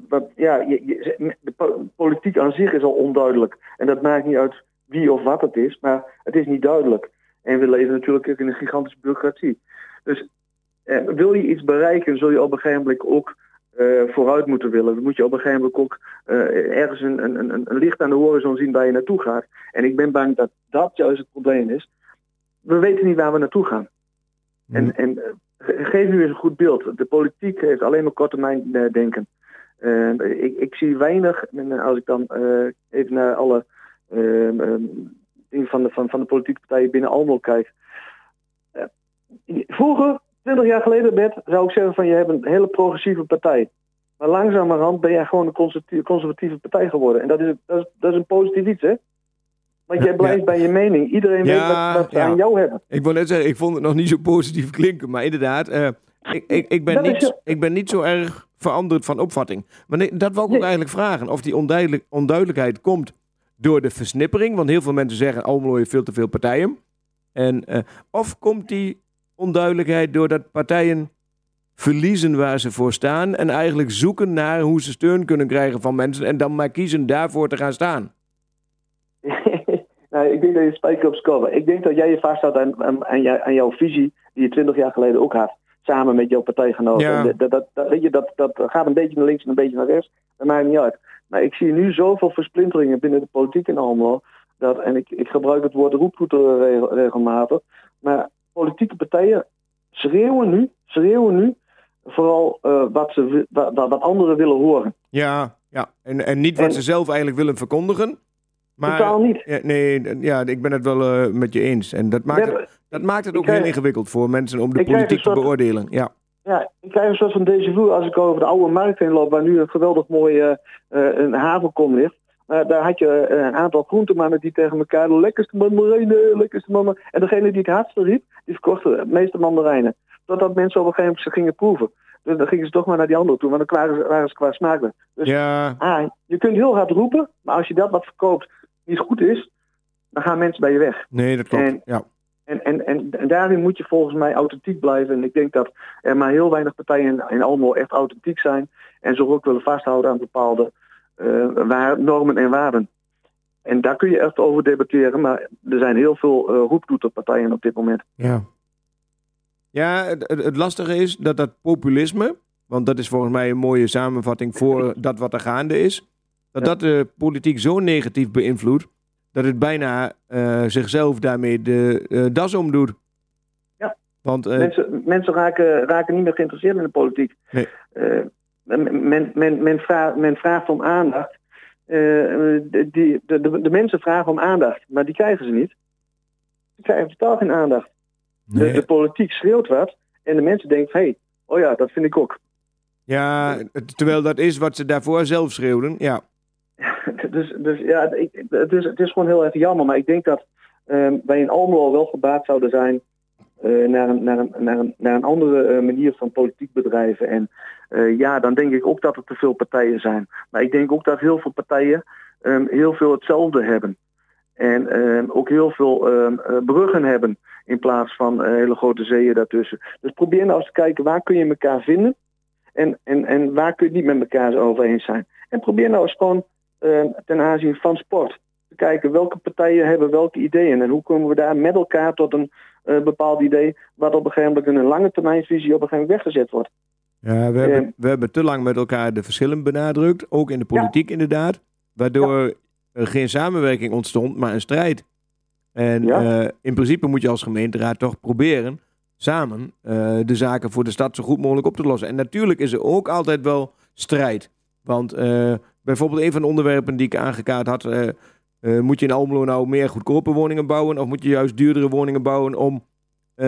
wat, ja, de po- politiek aan zich is al onduidelijk. En dat maakt niet uit wie of wat het is, maar het is niet duidelijk. En we leven natuurlijk ook in een gigantische bureaucratie. Dus wil je iets bereiken, zul je op een gegeven moment ook eh, vooruit moeten willen. Dan moet je op een gegeven moment ook eh, ergens een, een, een, een licht aan de horizon zien waar je naartoe gaat. En ik ben bang dat dat juist het probleem is. We weten niet waar we naartoe gaan. En, en eh, ge- geef u eens een goed beeld. De politiek heeft alleen maar korte termijn denken. Ik, ik zie weinig, als ik dan even naar alle dingen van de, van, van de politieke partijen binnen Almelo kijk. Vroeger, 20 jaar geleden, Bert, zou ik zeggen van je hebt een hele progressieve partij. Maar langzamerhand ben jij gewoon een conservatieve, partij geworden. En dat is, dat is, dat is een positief iets, hè? Want jij blijft ja. bij je mening. Iedereen Ja, weet wat, ze ja. aan jou hebben. Ik wil net zeggen, ik vond het nog niet zo positief klinken, maar inderdaad, eh, ik, ik, ik, ben Dat niet, zo- ik ben niet zo erg veranderd van opvatting. Maar nee, dat wou ik ook eigenlijk vragen, of die onduidelijk, onduidelijkheid komt door de versnippering, want heel veel mensen zeggen Almelo heeft veel te veel partijen. En, eh, of komt die onduidelijkheid doordat partijen verliezen waar ze voor staan en eigenlijk zoeken naar hoe ze steun kunnen krijgen van mensen en dan maar kiezen daarvoor te gaan staan. nou, ik denk dat je spijker op scoren. Ik denk dat jij je vasthoudt aan, aan, aan, jou- aan jouw visie die je 20 jaar geleden ook had. Samen met jouw partijgenoten. Ja. Dat, dat, dat, weet je, dat, dat gaat een beetje naar links en een beetje naar rechts. Dat maakt niet uit. Maar ik zie nu zoveel versplinteringen binnen de politiek in Almelo. Dat, en ik, ik gebruik het woord roeptoeter regel- regelmatig. Maar politieke partijen schreeuwen nu, schreeuwen nu vooral eh, wat, ze, wat, wat anderen willen horen. Ja, ja. En, en niet wat En- ze zelf eigenlijk willen verkondigen. Maar, Totaal niet. Ja, nee, ja, ik ben het wel eh, met je eens. En dat maakt, het, dat maakt het ook heel ingewikkeld voor mensen om de politiek te beoordelen. Ja. Ja, ik krijg een soort van déjà vu als ik over de oude markt heen loop, waar nu een geweldig mooie eh, een havenkom ligt. Maar daar had je eh, een aantal groentemannen die tegen elkaar de lekkerste mandarijnen, lekkerste mandarijnen. En degene die het hardste riep, die verkochten de meeste mandarijnen. Totdat mensen op een gegeven moment ze gingen proeven. Dus dan gingen ze toch maar naar die andere toe, want dan waren ze, waren ze qua smaak. Dus ja, ah, je kunt heel hard roepen, maar als je dat wat verkoopt niet goed is, dan gaan mensen bij je weg. nee, dat klopt. En- ja. En, en, en, en daarin moet je volgens mij authentiek blijven. En ik denk dat er maar heel weinig partijen in, Almelo echt authentiek zijn. En zich ook willen vasthouden aan bepaalde waar, normen en waarden. En daar kun je echt over debatteren. Maar er zijn heel veel uh, roeptoeterpartijen op dit moment. Ja, ja het, het, lastige is dat dat populisme, want dat is volgens mij een mooie samenvatting voor dat wat er gaande is, dat Ja. dat de politiek zo negatief beïnvloedt, dat het bijna eh, zichzelf daarmee de eh, das omdoet. Ja. Want eh, Mensen, mensen raken, raken niet meer geïnteresseerd in de politiek. Nee. Eh, men, men, men, vraagt, men vraagt om aandacht. Eh, de, die, de, de, de mensen vragen om aandacht, maar die krijgen ze niet. Ze krijgen totaal geen aandacht. De, nee. de politiek schreeuwt wat en de mensen denken, hé, hey, oh ja, dat vind ik ook. ja, terwijl dat is wat ze daarvoor zelf schreeuwden. Ja, dus dus ja, ik, het, is, het is gewoon heel erg jammer, maar ik denk dat ehm, wij in Almelo wel gebaat zouden zijn eh, naar, een, naar, naar, naar een andere eh, manier van politiek bedrijven. En eh, ja, dan denk ik ook dat er te veel partijen zijn. Maar ik denk ook dat heel veel partijen ehm, heel veel hetzelfde hebben. En ehm, ook heel veel ehm, eh, bruggen hebben in plaats van hele grote zeeën daartussen. Dus probeer nou eens te kijken waar kun je elkaar vinden en, en, en waar kun je niet met elkaar over eens zijn. En probeer nou eens gewoon ten aanzien van sport kijken welke partijen hebben welke ideeën en hoe komen we daar met elkaar tot een eh, bepaald idee wat op een gegeven moment in een lange termijnvisie op een gegeven moment weggezet wordt. Ja, we hebben, we hebben te lang met elkaar de verschillen benadrukt. Ook in de politiek inderdaad. Waardoor er geen samenwerking ontstond, maar een strijd. En Ja. eh, in principe moet je als gemeenteraad toch proberen samen eh, de zaken voor de stad zo goed mogelijk op te lossen. En natuurlijk is er ook altijd wel strijd. Want bijvoorbeeld een van de onderwerpen die ik aangekaart had... eh, moet je in Almelo nou meer goedkope woningen bouwen... of moet je juist duurdere woningen bouwen om eh,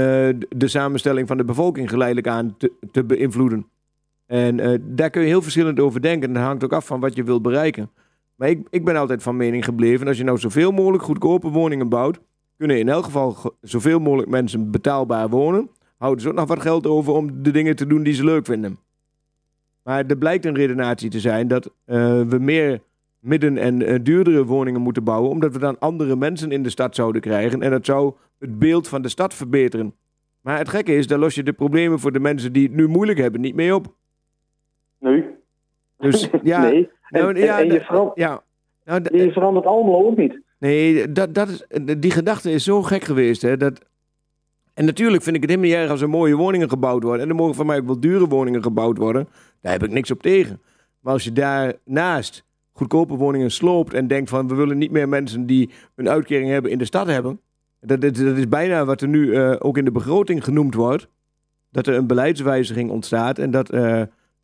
de- samenstelling van de bevolking geleidelijk aan te, beïnvloeden? En eh, daar kun je heel verschillend over denken. En dat hangt ook af van wat je wilt bereiken. Maar ik, ik ben altijd van mening gebleven... als je nou zoveel mogelijk goedkope woningen bouwt... kunnen in elk geval ge- zoveel mogelijk mensen betaalbaar wonen. Houden ze ook nog wat geld over om de dingen te doen die ze leuk vinden. Maar er blijkt een redenatie te zijn dat we meer midden- en eh, duurdere woningen moeten bouwen... omdat we dan andere mensen in de stad zouden krijgen. En dat zou het beeld van de stad verbeteren. Maar het gekke is, daar los je de problemen voor de mensen die het nu moeilijk hebben niet mee op. Nu? Dus ja, nee. En, nou, en- ja, en je, de- veran- ja. Nou, je verandert Almelo ook niet. Nee, dat, dat is, die gedachte is zo gek geweest. Hè, dat... En natuurlijk vind ik het helemaal niet erg als er mooie woningen gebouwd worden. En er mogen voor mij ook wel dure woningen gebouwd worden. Daar heb ik niks op tegen. Maar als je daarnaast goedkope woningen sloopt en denkt van... we willen niet meer mensen die een uitkering hebben in de stad hebben. Dat, is bijna wat er nu eh, ook in de begroting genoemd wordt. Dat er een beleidswijziging ontstaat en dat eh,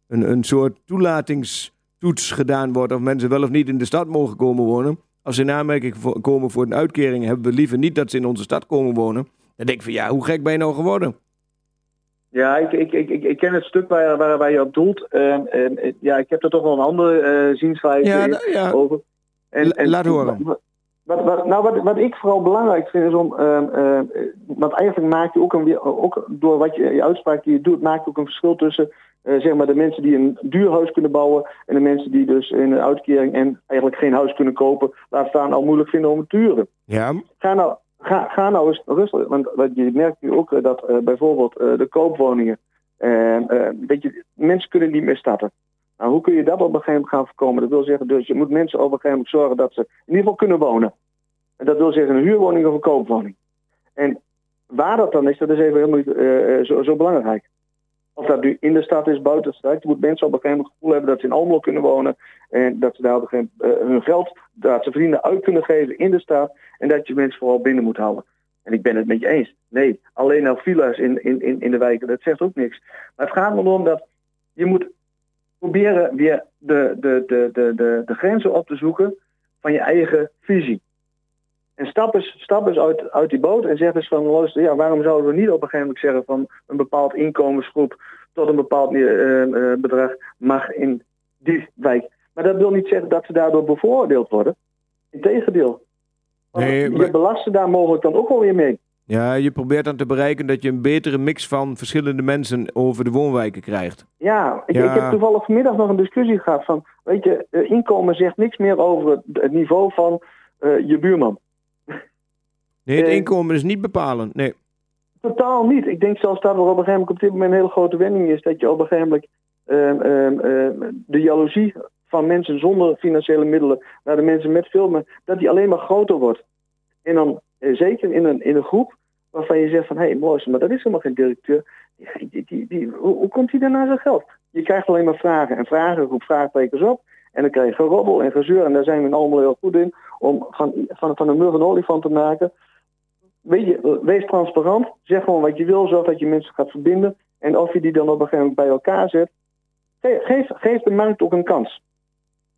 een, een soort toelatingstoets gedaan wordt... of mensen wel of niet in de stad mogen komen wonen. Als ze in aanmerking komen voor een uitkering, hebben we liever niet dat ze in onze stad komen wonen. Dan denk ik van ja, hoe gek ben je nou geworden? Ja, ik, ik, ik, ik, ken het stuk waar, waar, waar je op doelt. Ehm, en, eh, ja, ik heb er toch wel een andere eh zienswijze Ja, nou, ja. over. La- laat horen. Wat, wat, wat- nou, wat, wat ik vooral belangrijk vind is om... ehm, ehm, eh, want eigenlijk maak je ook, een, weer- ook door wat je, je uitspraak die je doet... maak je ook een verschil tussen eh, zeg maar de mensen die een duur huis kunnen bouwen... en de mensen die dus in een uitkering en eigenlijk geen huis kunnen kopen... laat staan al moeilijk vinden om het te huren. Ja, Ga nou, ga, nou eens rustig. Want je merkt nu ook eh, dat eh, bijvoorbeeld eh, de koopwoningen. eh, eh, dat je, mensen kunnen niet meer starten. Nou, hoe kun je dat op een gegeven moment gaan voorkomen? Dat wil zeggen, dus je moet mensen op een gegeven moment zorgen dat ze in ieder geval kunnen wonen. En dat wil zeggen een huurwoning of een koopwoning. En waar dat dan is, dat is even helemaal niet zo, zo belangrijk. Of dat nu in de stad is, buiten de stad. Je moet mensen op een gegeven moment gevoel hebben dat ze in Almelo kunnen wonen. En dat ze daar eh, hun geld, dat ze vrienden uit kunnen geven in de stad. En dat je mensen vooral binnen moet houden. En ik ben het met je eens. Nee, alleen nou villa's in, in, in, in de wijken, dat zegt ook niks. Maar het gaat erom dat je moet proberen weer de, de, de, de, de, de grenzen op te zoeken van je eigen visie. En stap eens, stap eens uit, uit die boot en zeg eens van, luister, ja, waarom zouden we niet op een gegeven moment zeggen van een bepaald inkomensgroep tot een bepaald eh, bedrag mag in die wijk. Maar dat wil niet zeggen dat ze daardoor bevoordeeld worden. Integendeel. Nee, je maar- belast ze daar mogelijk dan ook wel weer mee. ja, je probeert dan te bereiken dat je een betere mix van verschillende mensen over de woonwijken krijgt. Ja, ik, Ja. ik heb toevallig vanmiddag nog een discussie gehad van, weet je, inkomen zegt niks meer over het, niveau van je buurman. Nee, het Eh, inkomen is niet bepalend. Nee. Totaal niet. Ik denk zelfs dat er op een gegeven moment op dit moment een hele grote wending is dat je op een gegeven moment ehm, ehm, ehm, de jaloezie van mensen zonder financiële middelen naar de mensen met veel meer, dat die alleen maar groter wordt. En dan eh, zeker in een, in een groep waarvan je zegt van hé, hey, mooi, maar dat is helemaal geen directeur. Die, die, die, die- hoe, hoe komt hij dan naar zijn geld? Je krijgt alleen maar vragen en vragen, roep vraagtekens op. En dan krijg je gerobbel en gezeur. En daar zijn we allemaal heel goed in. Om van, van, van een mug een olifant te maken. Weet je, wees transparant. Zeg gewoon wat je wil. Zorg dat je mensen gaat verbinden. En of je die dan op een gegeven moment bij elkaar zet. ge- Geef, geef de markt ook een kans.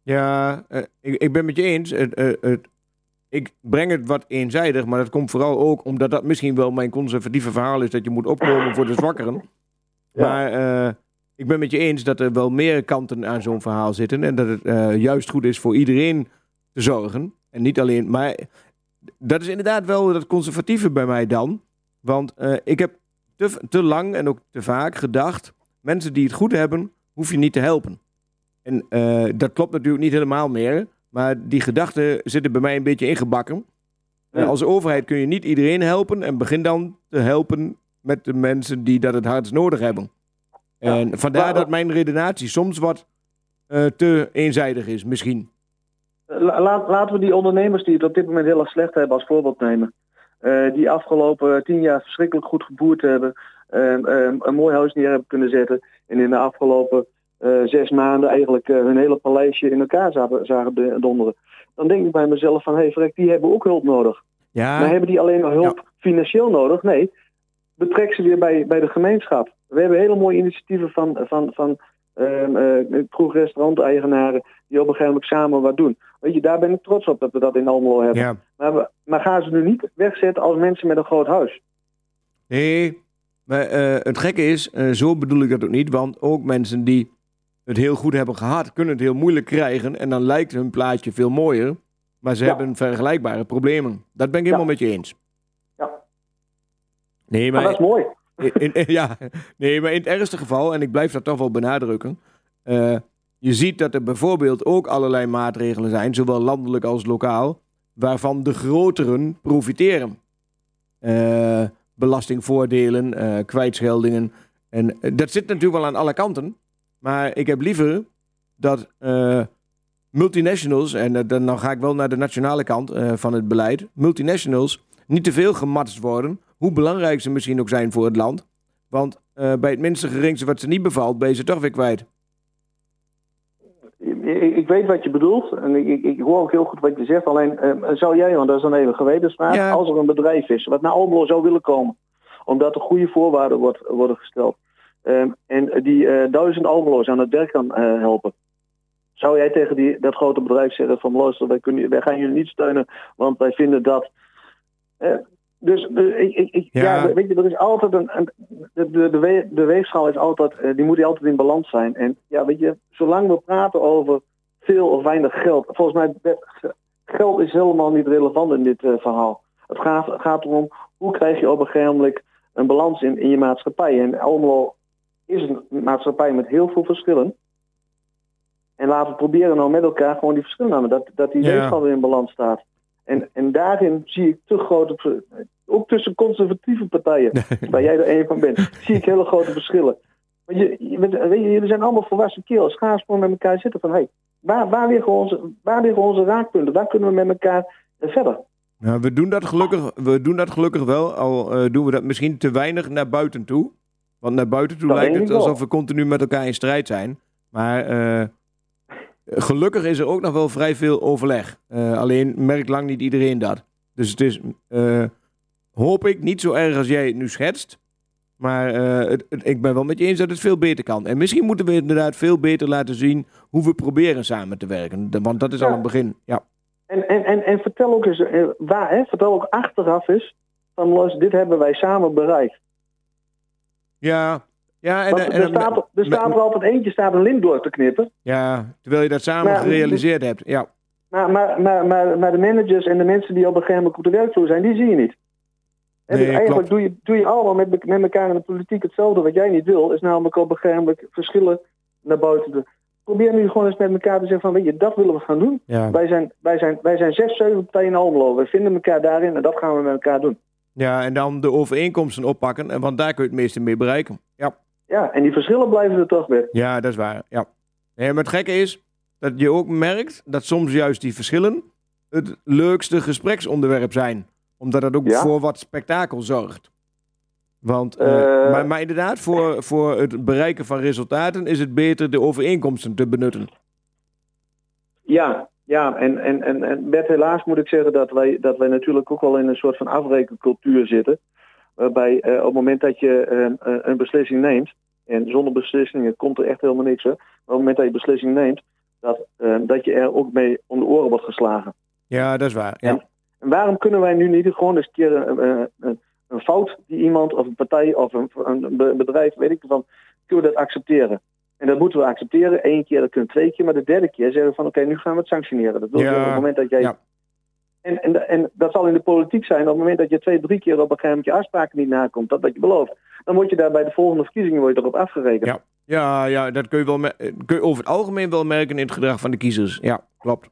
Ja, eh, ik, ik ben met je eens. Het, eh, het, ik breng het wat eenzijdig, maar dat komt vooral ook omdat dat misschien wel mijn conservatieve verhaal is dat je moet opkomen voor de zwakkeren. Ja. Maar eh, ik ben met je eens dat er wel meer kanten aan zo'n verhaal zitten en dat het eh, juist goed is voor iedereen te zorgen. En niet alleen, maar dat is inderdaad wel dat conservatieve bij mij dan. Want eh, ik heb te, te lang en ook te vaak gedacht... mensen die het goed hebben, hoef je niet te helpen. En eh, dat klopt natuurlijk niet helemaal meer. Maar die gedachten zitten bij mij een beetje ingebakken. Ja. Als overheid kun je niet iedereen helpen. En begin dan te helpen met de mensen die dat het hardst nodig hebben. En vandaar dat mijn redenatie soms wat eh, te eenzijdig is, misschien. La- laat- laten we die ondernemers die het op dit moment heel erg slecht hebben als voorbeeld nemen. Eh, die afgelopen tien jaar verschrikkelijk goed geboerd hebben. ehm, ehm, een mooi huis neer hebben kunnen zetten. En in de afgelopen eh, zes maanden eigenlijk eh, hun hele paleisje in elkaar zagen, zagen de- donderen. Dan denk ik bij mezelf van, hé hey, vrek, die hebben ook hulp nodig. Ja, Maar hebben die alleen maar hulp financieel nodig? Nee, betrek ze weer bij, bij de gemeenschap. We hebben hele mooie initiatieven van, van, van kroeg-restaurant-eigenaren die op een gegeven moment samen wat doen. Weet je, daar ben ik trots op dat we dat in Almelo hebben. ja. Maar, we- maar gaan ze nu niet wegzetten als mensen met een groot huis? Nee, maar eh, het gekke is, eh, zo bedoel ik dat ook niet. Want ook mensen die het heel goed hebben gehad, kunnen het heel moeilijk krijgen. En dan lijkt hun plaatje veel mooier. Maar ze Ja. hebben vergelijkbare problemen. Dat ben ik helemaal met je eens. Ja. Nee, Maar maar, dat is mooi. In, ja, nee, maar in het ergste geval, en ik blijf dat toch wel benadrukken. eh, je ziet dat er bijvoorbeeld ook allerlei maatregelen zijn, zowel landelijk als lokaal, waarvan de groteren profiteren. Eh, belastingvoordelen, eh, kwijtscheldingen. En dat zit natuurlijk wel aan alle kanten. Maar ik heb liever dat multinationals, en dan, ga ik wel naar de nationale kant van het beleid, multinationals niet te veel gematst worden, hoe belangrijk ze misschien ook zijn voor het land. Want eh, bij het minste geringste wat ze niet bevalt, ben je ze toch weer kwijt. Ik, ik weet wat je bedoelt en ik, ik, ik hoor ook heel goed wat je zegt. Alleen eh, zou jij, want dat is dan even een gewetensvraag, Ja. als er een bedrijf is wat naar Almelo zou willen komen, omdat er goede voorwaarden wordt, worden gesteld ehm, en die eh, duizend Almelo's aan het werk kan helpen. Zou jij tegen die, dat grote bedrijf zeggen van luister, wij, kunnen, wij gaan jullie niet steunen, want wij vinden dat. Eh, dus eh, ik, ik, ik- Ja. ja. weet je, er is altijd een. een de, de, de, we- de weegschaal is altijd, eh, die moet altijd in balans zijn. En ja, weet je, zolang we praten over veel of weinig geld, volgens mij geld is helemaal niet relevant in dit eh, verhaal. Het gaat, het gaat erom hoe krijg je op een gegeven moment een balans in, in je maatschappij. En Almelo is een maatschappij met heel veel verschillen. En laten we proberen nou met elkaar gewoon die verschillen namen. Dat, dat die Ja. weegschaal weer in balans staat. En, en daarin zie ik te grote, ook tussen conservatieve partijen, waar jij er een van bent, zie ik hele grote verschillen. Want je, je, weet weet je, jullie zijn allemaal volwassen kerels. Ga eens met elkaar zitten van, hé, hey, waar, waar, liggen onze, waar liggen onze raakpunten? Waar kunnen we met elkaar verder? Nou, we, doen dat gelukkig, we doen dat gelukkig wel, al eh, doen we dat misschien te weinig naar buiten toe. Want naar buiten toe Dat lijkt het wel. alsof we continu met elkaar in strijd zijn. Maar eh, gelukkig is er ook nog wel vrij veel overleg. Eh, alleen merkt lang niet iedereen dat. Dus het is, eh, hoop ik, niet zo erg als jij het nu schetst. Maar eh, het, het- ik ben wel met je eens dat het veel beter kan. En misschien moeten we inderdaad veel beter laten zien hoe we proberen samen te werken. Want dat is al een begin. Ja. En, en, en, en vertel ook eens, waar, hè, vertel ook achteraf eens, van dit hebben wij samen bereikt. Ja, ja en, Want en- er en- staat, er staat er altijd eentje staat een lint door te knippen. Ja, terwijl je dat samen Maar- gerealiseerd hebt. Ja, Maar, maar, maar, maar, maar de managers en de mensen die op een gegeven moment op de werkvloer zijn, die zie je niet. En Nee, dus eigenlijk klopt. doe je, doe je allemaal met, met elkaar in de politiek hetzelfde. Wat jij niet wil, is namelijk op een gegeven moment verschillen naar buiten te... Probeer nu gewoon eens met elkaar te zeggen van, weet je, dat willen we gaan doen. ja. Wij zijn, wij zijn, wij zijn zes, zeven partijen in Almelo. We vinden elkaar daarin en dat gaan we met elkaar doen. ja, en dan de overeenkomsten oppakken. En want daar kun je het meeste mee bereiken. Ja, Ja, en die verschillen blijven er toch weer. ja dat is waar. Ja. Nee, maar het gekke is dat je ook merkt dat soms juist die verschillen het leukste gespreksonderwerp zijn. Omdat dat ook Ja? voor wat spektakel zorgt. Want, eh, Eh. maar, maar inderdaad, voor, voor het bereiken van resultaten is het beter de overeenkomsten te benutten. Ja, ja en, en, en, en Bert, helaas moet ik zeggen dat wij, dat wij natuurlijk ook wel in een soort van afrekencultuur zitten. Waarbij eh, op het moment dat je eh, eh, een beslissing neemt, en zonder beslissingen komt er echt helemaal niks, hè, maar op het moment dat je beslissing neemt, dat, dat je er ook mee om de oren wordt geslagen. Ja, dat is waar. Ja. En waarom kunnen wij nu niet gewoon eens een keer een, een, een, een fout die iemand of een partij of een, een be- bedrijf, weet ik van, kunnen we dat accepteren? En dat moeten we accepteren. Eén keer, dat kunnen we twee keer, maar de derde keer zeggen we van oké, nu gaan we het sanctioneren. Dat wil Ja, op het moment dat jij. ja. En, en, en dat zal in de politiek zijn. Op het moment dat je twee, drie keer op een gegeven moment je afspraken niet nakomt, dat wat je belooft, dan word je daar bij de volgende verkiezingen word je erop afgerekend. Ja. Ja, ja, dat kun je, wel kun je over het algemeen wel merken in het gedrag van de kiezers. Ja, klopt.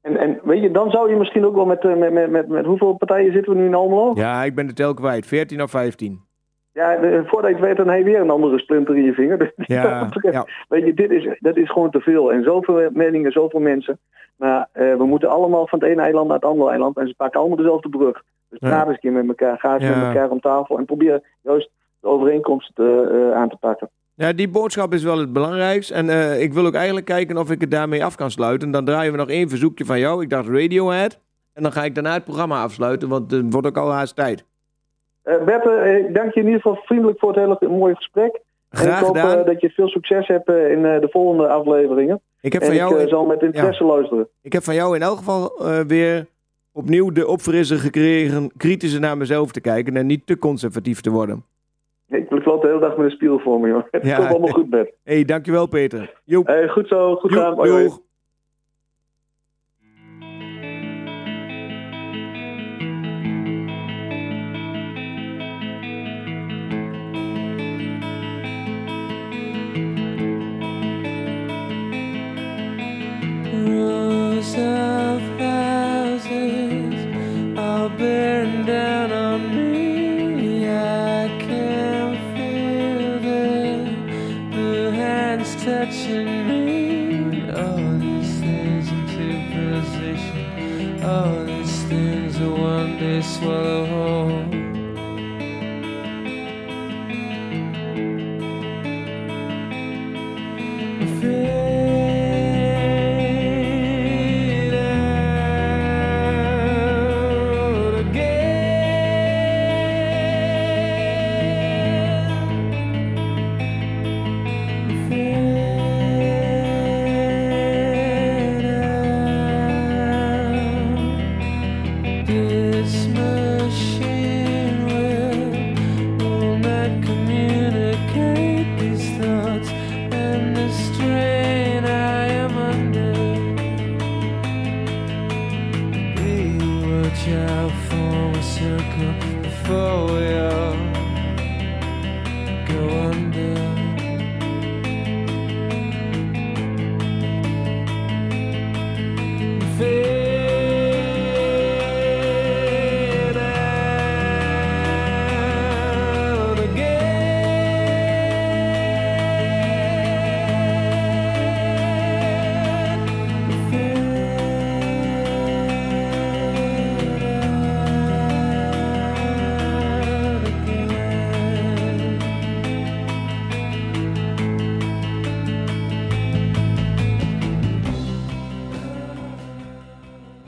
En, en weet je, dan zou je misschien ook wel met, eh, met, met, met, met hoeveel partijen zitten we nu in Almelo? Ja, ik ben de tel kwijt. 14 of 15. Ja, de, voordat je het weet, dan heb je weer een andere splinter in je vinger. Dus Ja, ja. Weet je, dit is, dat is gewoon te veel. En zoveel meningen, zoveel mensen. Maar eh, we moeten allemaal van het ene eiland naar het andere eiland. En ze pakken allemaal dezelfde brug. Dus Ja. praat eens een keer met elkaar. Ga eens met elkaar om tafel. En probeer juist de overeenkomsten te, eh, aan te pakken. Ja, die boodschap is wel het belangrijkste. En eh, ik wil ook eigenlijk kijken of ik het daarmee af kan sluiten. Dan draaien we nog één verzoekje van jou. Ik dacht Radiohead. En dan ga ik daarna het programma afsluiten, want het wordt ook al haast tijd. Eh Bert, eh, ik dank je in ieder geval vriendelijk voor het hele mooie gesprek. en Graag ik hoop gedaan. eh, dat je veel succes hebt in de volgende afleveringen. Ik heb en van ik jou... eh, zal met interesse luisteren. Ik heb van jou in elk geval weer opnieuw de opfrisser gekregen kritischer naar mezelf te kijken en niet te conservatief te worden. Ik loop de hele dag met een spiegel voor me, joh. Het Ja. komt allemaal goed, Bert. Hé, hey, dankjewel Peter. Joep. Hey, goed zo, goed Joep, gedaan.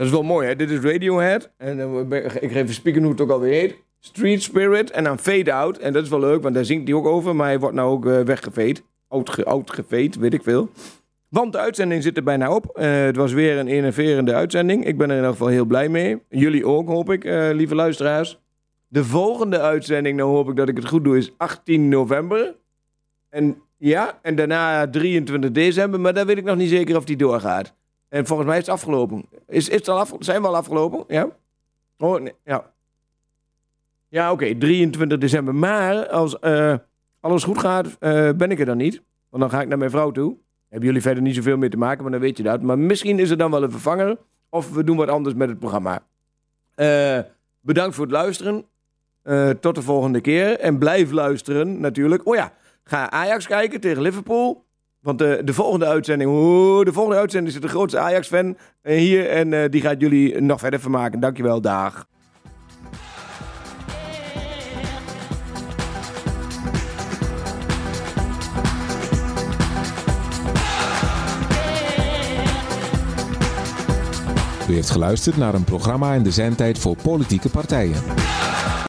Dat is wel mooi, hè? Dit is Radiohead. En eh, ik geef een speaker hoe het ook alweer heet. Street Spirit en dan Fade Out. En dat is wel leuk, want daar zingt hij ook over. Maar hij wordt nou ook eh, weggeveed. Oud, oudgeveed, weet ik veel. Want de uitzending zit er bijna op. Eh, het was weer een enerverende uitzending. Ik ben er in ieder geval heel blij mee. Jullie ook, hoop ik, lieve luisteraars. De volgende uitzending, nou hoop ik dat ik het goed doe, is 18 november. En ja, en daarna 23 december. Maar daar weet ik nog niet zeker of die doorgaat. En volgens mij is het afgelopen. Is, is het al af, zijn we al afgelopen? Ja? Oh, nee, ja. Ja, oké, 23 december. Maar als eh, alles goed gaat, eh, ben ik er dan niet. Want dan ga ik naar mijn vrouw toe. Hebben jullie verder niet zoveel mee te maken, maar dan weet je dat. Maar misschien is er dan wel een vervanger. Of we doen wat anders met het programma. Eh, bedankt voor het luisteren. Tot de volgende keer. En blijf luisteren natuurlijk. Oh ja, ga Ajax kijken tegen Liverpool. Want de, de volgende uitzending, oeh, de volgende uitzending zit de grootste Ajax-fan eh, hier. En eh, die gaat jullie nog verder vermaken. Dankjewel, dag. U heeft geluisterd naar een programma in de zendtijd voor politieke partijen.